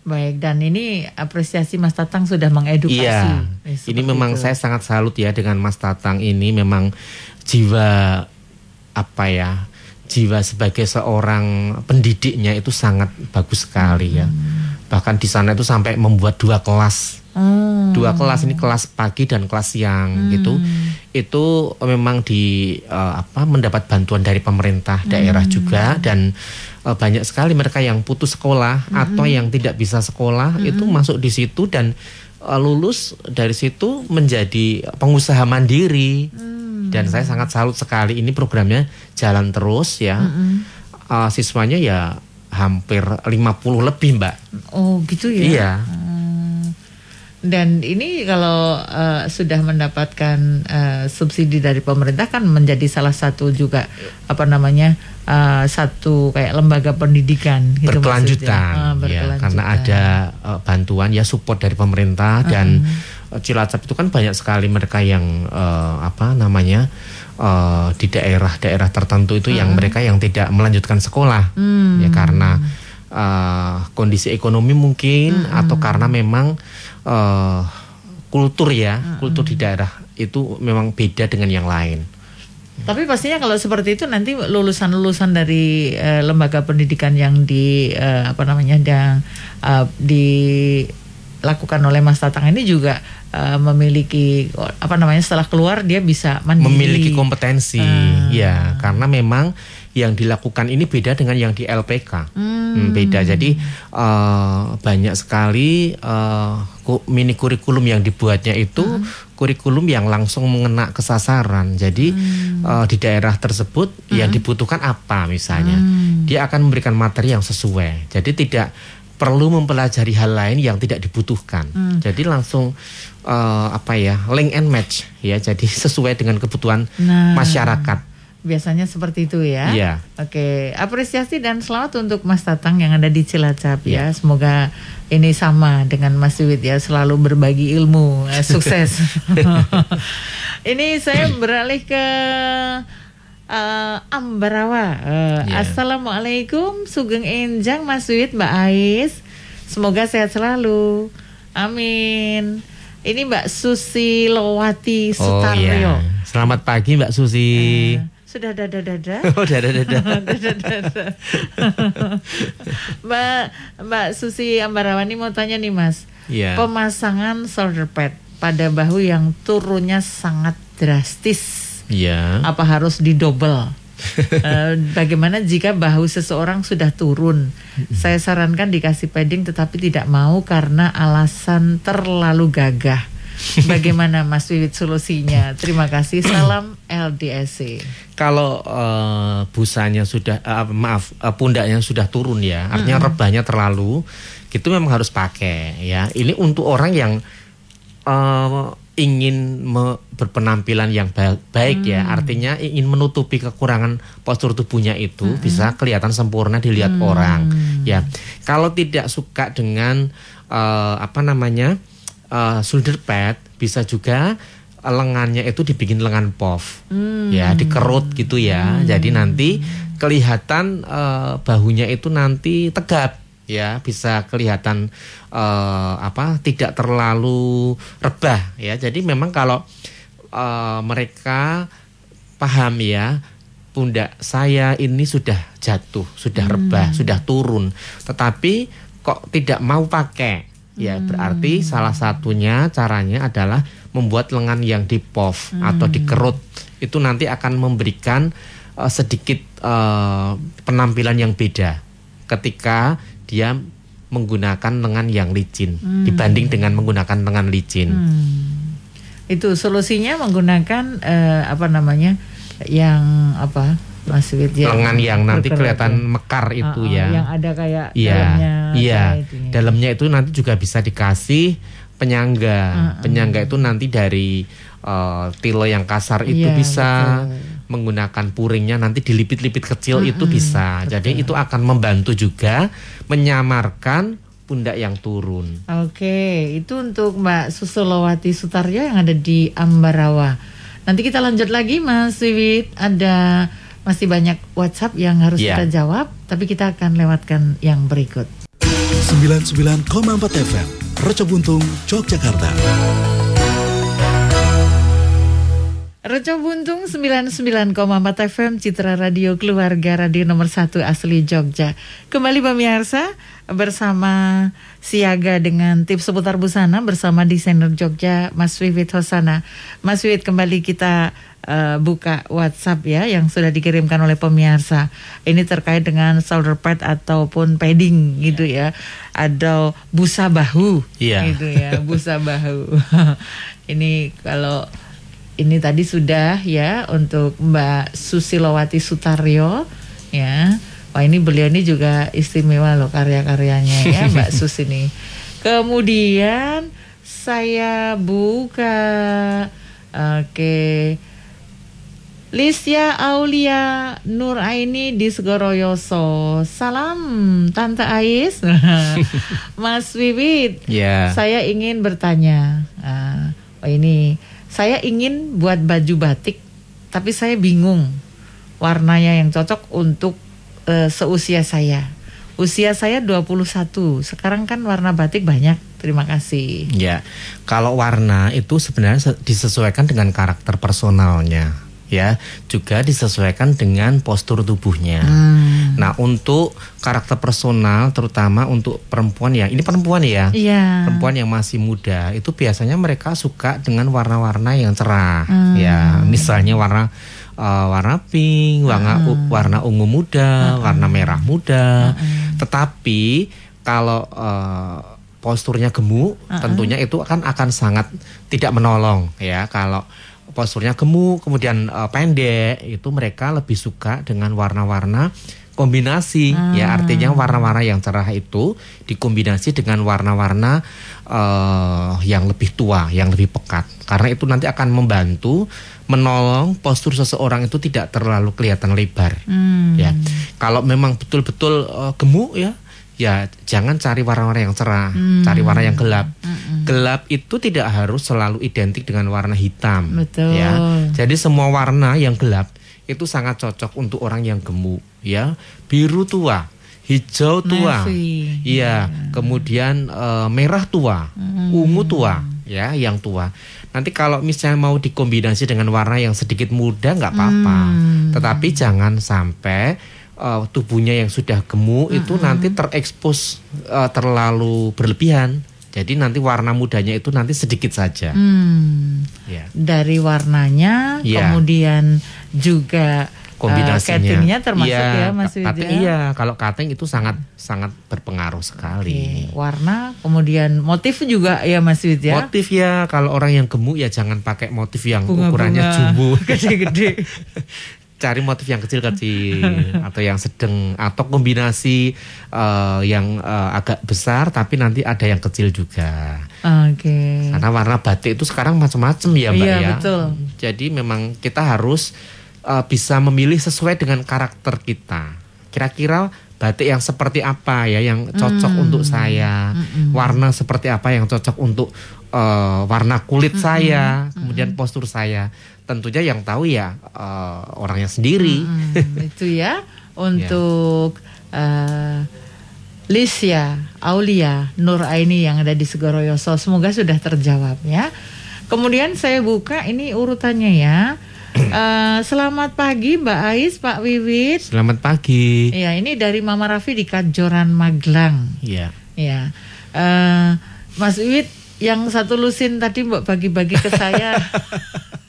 Baik dan ini apresiasi Mas Tatang sudah mengedukasi. Iya. Eh, ini memang itu. saya sangat salut ya dengan Mas Tatang ini memang jiwa apa ya jiwa sebagai seorang pendidiknya itu sangat bagus sekali ya. Hmm. Bahkan di sana itu sampai membuat dua kelas Hmm. Dua kelas ini kelas pagi dan kelas siang hmm. gitu. Itu memang di uh, apa mendapat bantuan dari pemerintah daerah hmm. juga dan uh, banyak sekali mereka yang putus sekolah hmm. atau yang tidak bisa sekolah hmm. itu masuk di situ dan uh, lulus dari situ menjadi pengusaha mandiri. Hmm. Dan saya sangat salut sekali ini programnya jalan terus ya. Hmm. Uh, siswanya ya hampir 50 lebih, Mbak. Oh, gitu ya. Iya. Hmm. Dan ini kalau uh, sudah mendapatkan uh, subsidi dari pemerintah kan menjadi salah satu juga apa namanya uh, satu kayak lembaga pendidikan gitu berkelanjutan, uh, berkelanjutan. ya karena ada uh, bantuan ya support dari pemerintah uh dan Cilacap itu kan banyak sekali mereka yang uh, apa namanya uh, di daerah-daerah tertentu itu uh yang mereka yang tidak melanjutkan sekolah hmm. ya karena uh, kondisi ekonomi mungkin -huh. atau karena memang uh, kultur ya, hmm. kultur di daerah itu memang beda dengan yang lain. Tapi pastinya kalau seperti itu nanti lulusan-lulusan dari uh, lembaga pendidikan yang di uh, apa namanya yang uh, di dilakukan oleh Mas Tatang ini juga uh, memiliki apa namanya setelah keluar dia bisa mandiri. Memiliki kompetensi, uh. ya karena memang yang dilakukan ini beda dengan yang di LPK. Hmm. Hmm, beda. Jadi uh, banyak sekali uh, mini kurikulum yang dibuatnya itu hmm. kurikulum yang langsung mengena kesasaran. Jadi hmm. uh, di daerah tersebut hmm. yang dibutuhkan apa misalnya, hmm. dia akan memberikan materi yang sesuai. Jadi tidak perlu mempelajari hal lain yang tidak dibutuhkan. Hmm. Jadi langsung uh, apa ya link and match ya. Jadi sesuai dengan kebutuhan nah. masyarakat. Biasanya seperti itu ya. Iya. Oke, apresiasi dan selamat untuk Mas Tatang yang ada di Cilacap ya. ya. Semoga ini sama dengan Mas Wid ya, selalu berbagi ilmu, eh, sukses. ini saya beralih ke uh, Ambarawa. Uh, yeah. Assalamualaikum, Sugeng Enjang, Mas Wid, Mbak Ais. Semoga sehat selalu. Amin. Ini Mbak Susi Lowati Sutaryo. Oh, yeah. Selamat pagi Mbak Susi. Uh, sudah dada dada. Oh dada dada. dada dada. Mbak Mbak Susi Ambarawani mau tanya nih Mas. Iya. Pemasangan shoulder pad pada bahu yang turunnya sangat drastis. Iya. Apa harus didobel? uh, bagaimana jika bahu seseorang sudah turun? Saya sarankan dikasih padding tetapi tidak mau karena alasan terlalu gagah. Bagaimana Mas Wiwit solusinya? Terima kasih. Salam LDSC. Kalau uh, busanya sudah uh, maaf uh, pundaknya sudah turun ya, artinya mm -hmm. rebahnya terlalu, gitu memang harus pakai ya. Ini untuk orang yang uh, ingin me, berpenampilan yang baik, hmm. ya artinya ingin menutupi kekurangan postur tubuhnya itu hmm. bisa kelihatan sempurna dilihat hmm. orang ya kalau tidak suka dengan uh, apa namanya uh, shoulder pad bisa juga lengannya itu dibikin lengan puff hmm. ya dikerut gitu ya hmm. jadi nanti kelihatan uh, bahunya itu nanti tegap ya bisa kelihatan uh, apa tidak terlalu rebah ya jadi memang kalau uh, mereka paham ya pundak saya ini sudah jatuh sudah hmm. rebah sudah turun tetapi kok tidak mau pakai Ya, hmm. berarti salah satunya caranya adalah membuat lengan yang di puff hmm. atau dikerut. Itu nanti akan memberikan uh, sedikit uh, penampilan yang beda ketika dia menggunakan lengan yang licin hmm. dibanding dengan menggunakan lengan licin. Hmm. Itu solusinya menggunakan uh, apa namanya? yang apa? Mas ya. Lengan yang nanti kelihatan itu. mekar itu uh, uh, ya. Yang ada kayak iya, dalamnya. Iya. Dalamnya itu nanti juga bisa dikasih penyangga. Uh, uh. Penyangga itu nanti dari uh, tilo yang kasar itu iya, bisa betul. menggunakan puringnya nanti dilipit-lipit kecil uh, itu bisa. Betul. Jadi itu akan membantu juga menyamarkan pundak yang turun. Oke, itu untuk Mbak Susulowati Sutaryo yang ada di Ambarawa. Nanti kita lanjut lagi Mas Wiwit ada masih banyak WhatsApp yang harus yeah. kita jawab, tapi kita akan lewatkan yang berikut. 99,4 FM, Reco Buntung, Yogyakarta. Reco Buntung 99,4 FM Citra Radio Keluarga Radio nomor 1 asli Jogja. Kembali pemirsa bersama Siaga dengan tips seputar busana bersama desainer Jogja Mas Wiwit Hosana. Mas Wiwit kembali kita uh, buka WhatsApp ya yang sudah dikirimkan oleh pemirsa. Ini terkait dengan shoulder pad ataupun padding gitu ya. Ada busa bahu iya. gitu ya, busa bahu. ini kalau ini tadi sudah ya untuk Mbak Susilowati Sutaryo ya. Wah ini beliau ini juga istimewa loh karya-karyanya ya Mbak Sus ini. Kemudian saya buka oke okay. Lisya Aulia Nur Aini di Segoroyoso. Salam Tante Ais. Mas Wiwit. Yeah. Saya ingin bertanya. Uh, oh ini saya ingin buat baju batik tapi saya bingung warnanya yang cocok untuk uh, seusia saya. Usia saya 21. Sekarang kan warna batik banyak. Terima kasih. Ya. Kalau warna itu sebenarnya disesuaikan dengan karakter personalnya ya juga disesuaikan dengan postur tubuhnya. Hmm. Nah, untuk karakter personal terutama untuk perempuan ya, ini perempuan ya. Iya. Perempuan yang masih muda itu biasanya mereka suka dengan warna-warna yang cerah Hmm. ya. Misalnya warna uh, warna pink, warna u- warna ungu muda, warna merah muda. Tetapi kalau uh, posturnya gemuk, tentunya itu kan akan sangat tidak menolong ya. Kalau posturnya gemuk kemudian uh, pendek itu mereka lebih suka dengan warna-warna kombinasi. Ya artinya warna-warna yang cerah itu dikombinasi dengan warna-warna eh, yang lebih tua yang lebih pekat. Karena itu nanti akan membantu menolong postur seseorang itu tidak terlalu kelihatan lebar. Hmm. ya kalau memang betul-betul eh, gemuk ya ya jangan cari warna-warna yang cerah cari warna yang gelap. Gelap itu tidak harus selalu identik dengan warna hitam Betul. ya. Jadi semua warna yang gelap itu sangat cocok untuk orang yang gemuk ya. Biru tua hijau tua Navy. iya. Kemudian eh, merah tua ungu tua ya yang tua. Nanti kalau misalnya mau dikombinasi dengan warna yang sedikit muda nggak apa-apa. Tetapi jangan sampai eh, tubuhnya yang sudah gemuk itu nanti terekspos eh, terlalu berlebihan jadi nanti warna mudanya itu nanti sedikit saja Hmm. ya Dari warnanya, Iya. kemudian juga kombinasinya. uh, cuttingnya termasuk Iya, ya Mas ka- cutting Widya? Iya, kalau cutting itu sangat sangat berpengaruh sekali. Oke, Warna, kemudian motif juga ya Mas Widya? Motif ya, kalau orang yang gemuk ya jangan pakai motif yang Bunga-bunga ukurannya jumbo. Gede-gede. Cari motif yang kecil-kecil atau yang sedang atau kombinasi eh, yang eh, agak besar tapi nanti ada yang kecil juga. Oke. Karena warna batik itu sekarang macam-macam ya Mbak Iya, ya. betul. Jadi memang kita harus uh, bisa memilih sesuai dengan karakter kita. Kira-kira batik yang seperti apa ya yang cocok Hmm. untuk saya, warna seperti apa yang cocok untuk uh, warna kulit Hmm. saya, kemudian postur saya. Tentunya yang tahu ya uh, orangnya sendiri. Hmm, itu ya untuk eh, Lisya Aulia Nur Aini yang ada di Segoroyoso. Semoga sudah terjawab ya. Kemudian saya buka ini urutannya ya. Eh, selamat pagi Mbak Ais, Pak Wiwit. Selamat pagi. Ya, ini dari Mama Raffi di Kajoran Magelang. Iya. Ya, Eh, Mas Wiwit yang satu lusin tadi mbak bagi-bagi ke saya.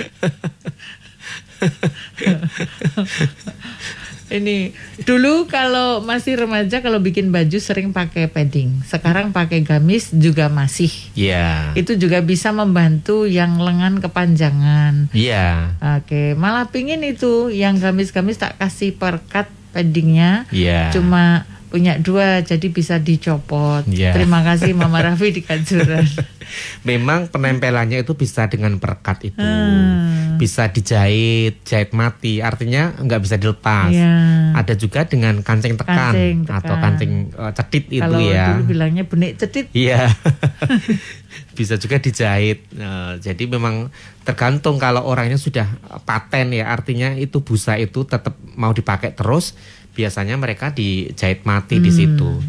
Ini dulu kalau masih remaja kalau bikin baju sering pakai padding. Sekarang pakai gamis juga masih. Iya. Itu juga bisa membantu yang lengan kepanjangan. Iya. Oke, malah pingin itu yang gamis-gamis tak kasih perkat paddingnya. Iya. Cuma punya dua jadi bisa dicopot. Iya. Terima kasih Mama Raffi di Kanjuran. Memang penempelannya itu bisa dengan perekat itu, Hmm. bisa dijahit, jahit mati, artinya nggak bisa dilepas. Iya. Ada juga dengan kancing tekan Kancing tekan. atau kancing eh, cedit itu Kalau ya. dulu bilangnya benik cedit. Iya, bisa juga dijahit. Eh, jadi memang tergantung kalau orangnya sudah paten ya, artinya itu busa itu tetap mau dipakai terus. Biasanya mereka dijahit mati di situ.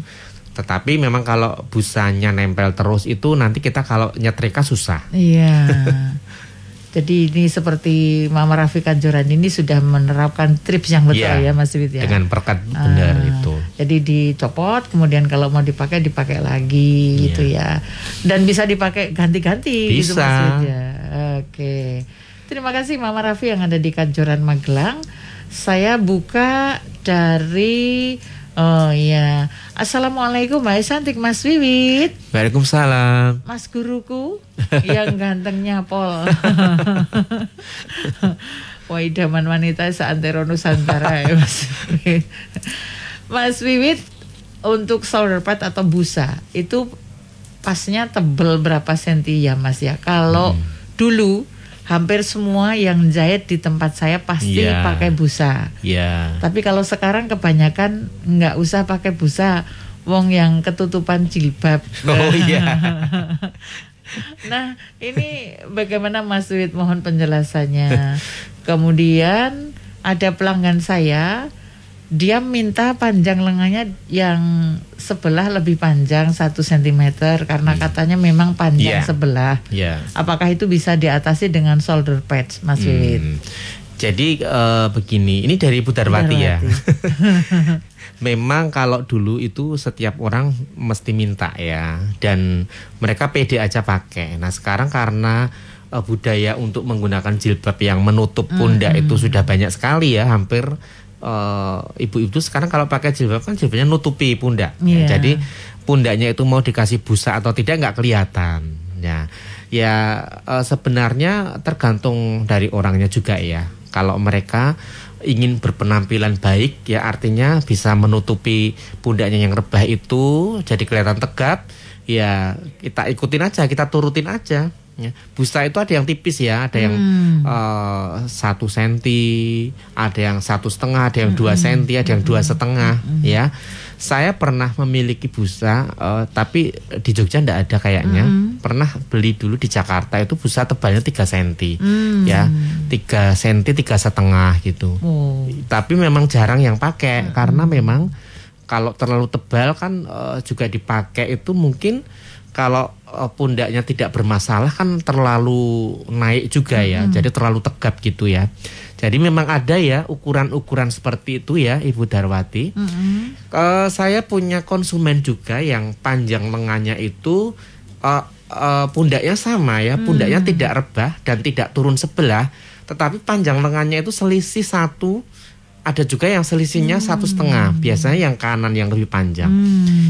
Tetapi memang kalau busanya nempel terus itu nanti kita kalau nyetrika susah. Iya. Jadi ini seperti Mama Raffi Kanjuran ini sudah menerapkan trips yang betul Iya, ya Mas Wid ya. Dengan perekat benar Ah, itu. Jadi dicopot, kemudian kalau mau dipakai dipakai lagi Iya. gitu ya. Dan bisa dipakai ganti-ganti gitu Bisa. Mas Wid ya. Oke. Terima kasih Mama Raffi yang ada di Kanjuran Magelang. Saya buka dari Oh iya. Assalamualaikum Mbak Santik Mas Wiwit. Waalaikumsalam. Mas guruku yang gantengnya Pol. Wah idaman wanita seantero Nusantara ya Mas Wiwit. Mas Wiwit untuk shoulder pad atau busa itu pasnya tebel berapa senti ya Mas ya? Kalau dulu hampir semua yang jahit di tempat saya pasti Iya. pakai busa. Ya. Tapi kalau sekarang kebanyakan nggak usah pakai busa, wong yang ketutupan jilbab. Oh iya. Nah, ini bagaimana Mas Wid mohon penjelasannya. Kemudian ada pelanggan saya dia minta panjang lengannya yang sebelah lebih panjang satu cm karena katanya memang panjang Iya. sebelah. Ya. Apakah itu bisa diatasi dengan shoulder pads, Mas Wiwit? Hmm. Jadi eh, begini, ini dari Ibu Darwati ya. Memang kalau dulu itu setiap orang mesti minta ya, dan mereka pede aja pakai. Nah sekarang karena eh, budaya untuk menggunakan jilbab yang menutup pundak itu sudah banyak sekali ya, hampir eh, ibu-ibu sekarang kalau pakai jilbab kan jilbabnya nutupi pundak. Ya, Iya. Jadi pundaknya itu mau dikasih busa atau tidak nggak kelihatan. Ya, ya eh, sebenarnya tergantung dari orangnya juga ya. Kalau mereka ingin berpenampilan baik, ya artinya bisa menutupi pundaknya yang rebah itu, jadi kelihatan tegap. Ya kita ikutin aja, kita turutin aja. Ya. Busa itu ada yang tipis ya, ada yang eh, satu senti, ada yang satu setengah, ada yang dua senti, ada yang dua setengah. Ya, saya pernah memiliki busa, eh, tapi di Jogja ndak ada kayaknya. Pernah beli dulu di Jakarta itu busa tebalnya 3 senti, ya, 3 senti, tiga setengah gitu. Oh. Tapi memang jarang yang pakai karena memang kalau terlalu tebal kan eh, juga dipakai itu mungkin kalau pundaknya tidak bermasalah kan terlalu naik juga ya. Jadi terlalu tegap gitu ya. Jadi memang ada ya ukuran-ukuran seperti itu ya Ibu Darwati. Eh, saya punya konsumen juga yang panjang lengannya itu eh, eh, pundaknya sama ya, pundaknya tidak rebah dan tidak turun sebelah, tetapi panjang lengannya itu selisih satu, ada juga yang selisihnya satu setengah, biasanya yang kanan yang lebih panjang.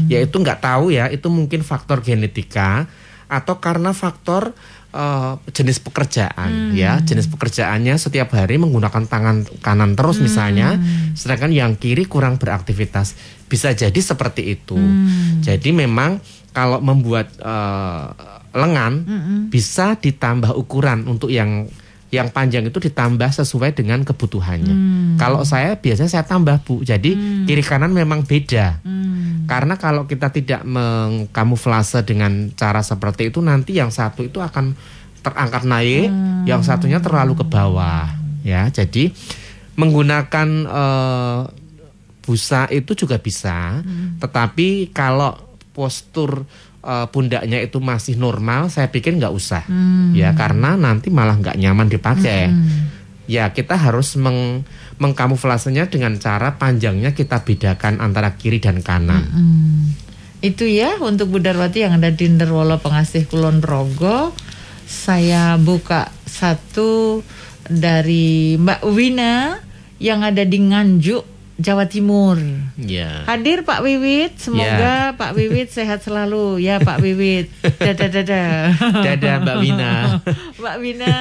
Yaitu nggak tahu ya, itu mungkin faktor genetika atau karena faktor eh, jenis pekerjaan ya, jenis pekerjaannya setiap hari menggunakan tangan kanan terus misalnya, sedangkan yang kiri kurang beraktivitas, bisa jadi seperti itu. Jadi memang kalau membuat eh, lengan bisa ditambah ukuran untuk yang yang panjang itu ditambah sesuai dengan kebutuhannya. Kalau saya biasanya saya tambah bu, jadi kiri kanan memang beda. Karena kalau kita tidak mengkamuflase dengan cara seperti itu nanti yang satu itu akan terangkat naik, yang satunya terlalu ke bawah. Ya, jadi menggunakan eh, busa itu juga bisa, tetapi kalau postur eh, pundaknya itu masih normal, saya pikir nggak usah, ya karena nanti malah nggak nyaman dipakai. Ya kita harus meng mengkamuflasenya dengan cara panjangnya kita bedakan antara kiri dan kanan. Itu ya untuk Bu Darwati yang ada di Nderwolo Pengasih Kulon Progo. Saya buka satu dari Mbak Wina yang ada di Nganjuk, Jawa Timur. Ya. Hadir Pak Wiwit, semoga Pak Wiwit sehat selalu ya Pak Wiwit. Dadah dadah. Dadah Mbak Wina. Mbak Wina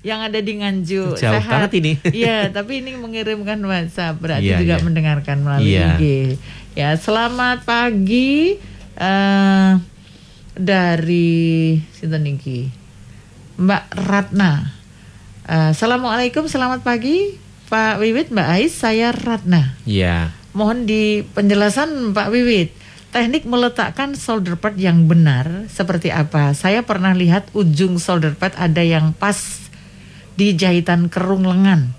yang ada di Nganjuk. Jauh banget ini. Iya, tapi ini mengirimkan WhatsApp berarti Iya, juga iya. mendengarkan melalui Iya. IG. Ya, selamat pagi eh dari sinten? Mbak Ratna. Eh, Assalamualaikum, selamat pagi Pak Wiwit, Mbak Ais, saya Ratna. Ya. Mohon di penjelasan Pak Wiwit. Teknik meletakkan shoulder pad yang benar seperti apa? Saya pernah lihat ujung shoulder pad ada yang pas di jahitan kerung lengan.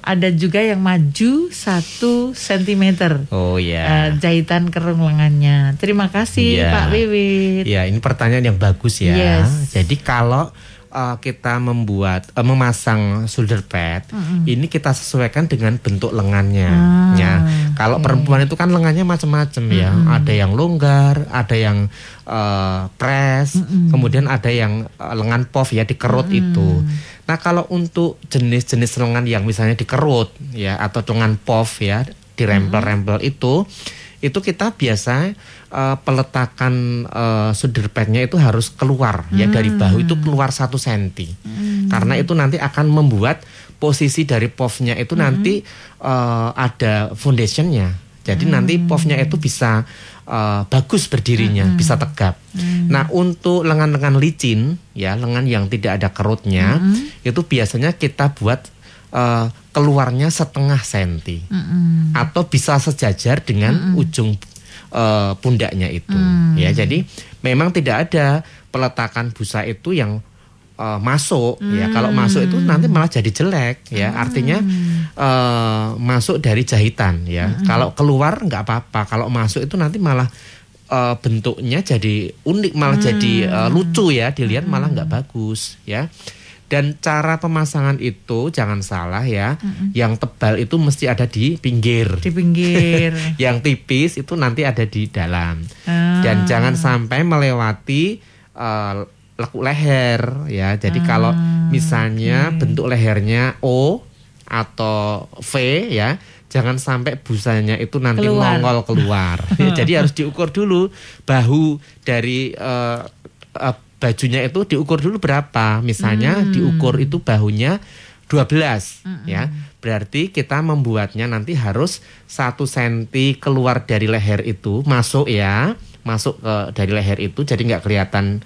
Ada juga yang maju satu sentimeter Oh eh, ya. jahitan kerung lengannya. Terima kasih Iya. Pak Wiwit. Ya, ini pertanyaan yang bagus ya. Yes. Jadi kalau uh, kita membuat uh, memasang shoulder pad, ini kita sesuaikan dengan bentuk lengannya. Ah, ya. Kalau oke. perempuan itu kan lengannya macam-macam ya. Ada yang longgar, ada yang uh, press, kemudian ada yang uh, lengan puff ya dikerut itu. Nah, kalau untuk jenis-jenis lengan yang misalnya dikerut ya atau lengan puff ya, dirempel-rempel itu itu kita biasa eh, peletakan eh, shoulder padnya itu harus keluar. Ya dari bahu itu keluar satu senti. Karena itu nanti akan membuat posisi dari puffnya itu nanti eh, ada foundationnya. Jadi nanti puffnya itu bisa eh, bagus berdirinya bisa tegap. Nah untuk lengan-lengan licin ya lengan yang tidak ada kerutnya itu biasanya kita buat eh, keluarnya setengah senti. Mm-mm. atau bisa sejajar dengan ujung eh, pundaknya itu. Ya jadi memang tidak ada peletakan busa itu yang uh, masuk. Ya kalau masuk itu nanti malah jadi jelek. Ya artinya uh, masuk dari jahitan. Ya kalau keluar nggak apa-apa. Kalau masuk itu nanti malah uh, bentuknya jadi unik malah jadi uh, lucu ya. Dilihat malah nggak bagus. Ya dan cara pemasangan itu jangan salah ya yang tebal itu mesti ada di pinggir Di pinggir. yang tipis itu nanti ada di dalam Ah. dan jangan sampai melewati uh, lekuk leher ya jadi Ah, kalau misalnya bentuk lehernya O atau V ya jangan sampai busanya itu nanti Keluar. nongol keluar Ya, jadi harus diukur dulu bahu dari uh, uh, bajunya itu diukur dulu berapa? Misalnya Hmm. diukur itu bahunya 12 ya. Berarti kita membuatnya nanti harus satu senti keluar dari leher itu masuk ya. Masuk ke dari leher itu jadi nggak kelihatan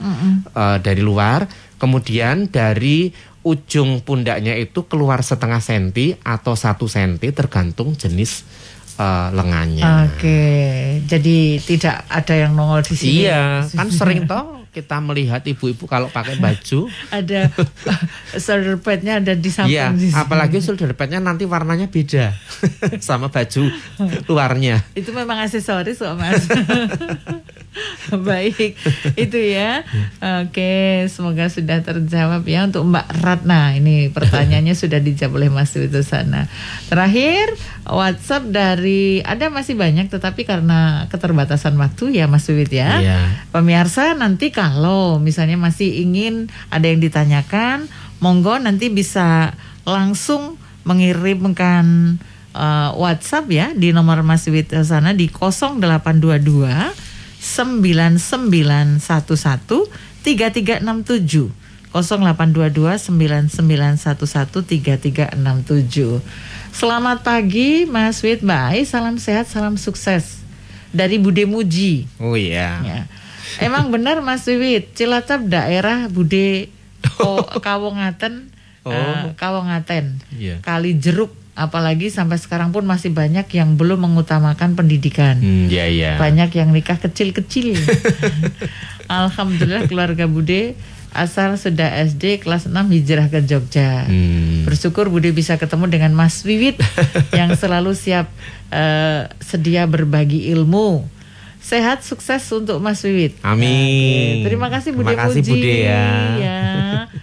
eh, dari luar. Kemudian dari ujung pundaknya itu keluar setengah senti atau satu senti tergantung jenis eh, lengannya. Oke, jadi tidak ada yang nongol di sini. iya kan sering toh kita melihat ibu-ibu kalau pakai baju Ada shoulder padnya ada di samping. Iya, di sini. apalagi shoulder padnya nanti warnanya beda sama baju luarnya. Itu memang aksesoris kok mas. Baik, itu ya. Oke, semoga sudah terjawab ya untuk Mbak Ratna. Ini pertanyaannya sudah dijawab oleh Mas Wito sana. Terakhir, WhatsApp dari ada masih banyak, tetapi karena keterbatasan waktu ya Mas Wit ya. Iya. Pemirsa nanti kalau misalnya masih ingin ada yang ditanyakan, monggo nanti bisa langsung mengirimkan eh, WhatsApp ya di nomor Mas Wit sana di 0822 9911 3367 0822 9911 3367 Selamat pagi Mas Wit Mbak Ai, salam sehat, salam sukses dari Bude Muji. Oh iya. Ya. Emang benar Mas Wiwit, Cilacap daerah Bude Ko- Kawongaten, Oh. eh, Kawongaten, Iya. Kali Jeruk, apalagi sampai sekarang pun masih banyak yang belum mengutamakan pendidikan. Hmm, iya iya. Banyak yang nikah kecil-kecil. Alhamdulillah keluarga Bude asal sudah SD kelas 6 hijrah ke Jogja. Hmm. Bersyukur Bude bisa ketemu dengan Mas Wiwit yang selalu siap eh, sedia berbagi ilmu. Sehat sukses untuk Mas Wiwit. Amin. Oke, Terima kasih Bude Terima kasih, Puji. Bude, ya.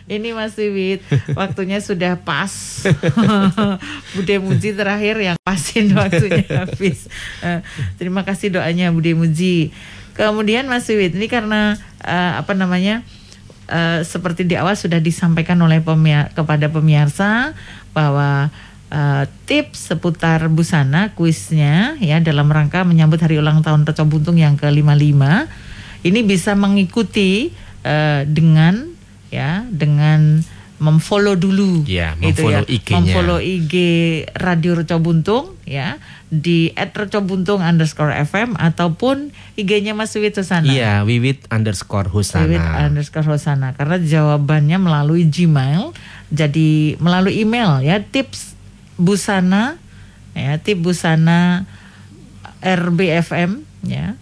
Ini Mas Wiwit, waktunya sudah pas. Bude Muji terakhir yang pasin waktunya habis. Eh, terima kasih doanya Bude Muji. Kemudian Mas Wiwit, ini karena eh, apa namanya? eh, seperti di awal sudah disampaikan oleh pemia- kepada pemirsa bahwa eh, tips seputar busana kuisnya ya dalam rangka menyambut hari ulang tahun Reco Buntung yang ke-55 ini bisa mengikuti eh, dengan ya dengan memfollow dulu. Ya, gitu memfollow IG-nya. memfollow IG Radio Reco Buntung ya di @recobuntung underscore FM ataupun IG-nya Mas Wiwit Susana Iya, wiwit underscore Wiwit husana. underscore Hosana karena jawabannya melalui Gmail jadi melalui email ya tips busana ya tips busana rbfm ya.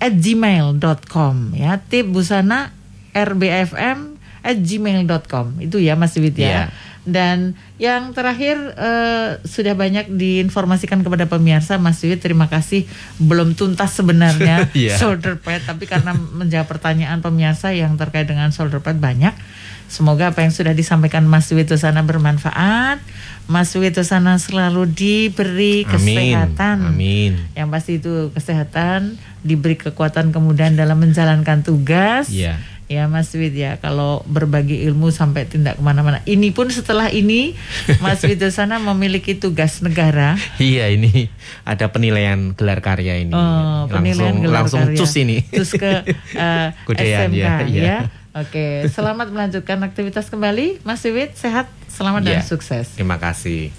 At gmail.com ya. Tips busana rbfm at gmail.com itu ya Mas Wid ya. Iya. Dan yang terakhir eh, sudah banyak diinformasikan kepada pemirsa Mas Wid terima kasih belum tuntas sebenarnya Iya. shoulder pad tapi karena menjawab pertanyaan pemirsa yang terkait dengan shoulder pad banyak semoga apa yang sudah disampaikan Mas Wito sana bermanfaat Mas Wito sana selalu diberi kesehatan Amin. yang pasti itu kesehatan diberi kekuatan kemudahan dalam menjalankan tugas Iya. Ya Mas Wid ya kalau berbagi ilmu sampai tindak ke mana-mana ini pun setelah ini Mas Wid sana memiliki tugas negara Iya ini ada penilaian gelar karya ini. Oh, penilaian langsung gelar langsung karya. cus ini. Cus ke eh, Kudean, SMK ya, ya. iya. Oke, selamat melanjutkan aktivitas kembali, Mas Wiwit. Sehat, selamat dan Iya. sukses. Terima kasih.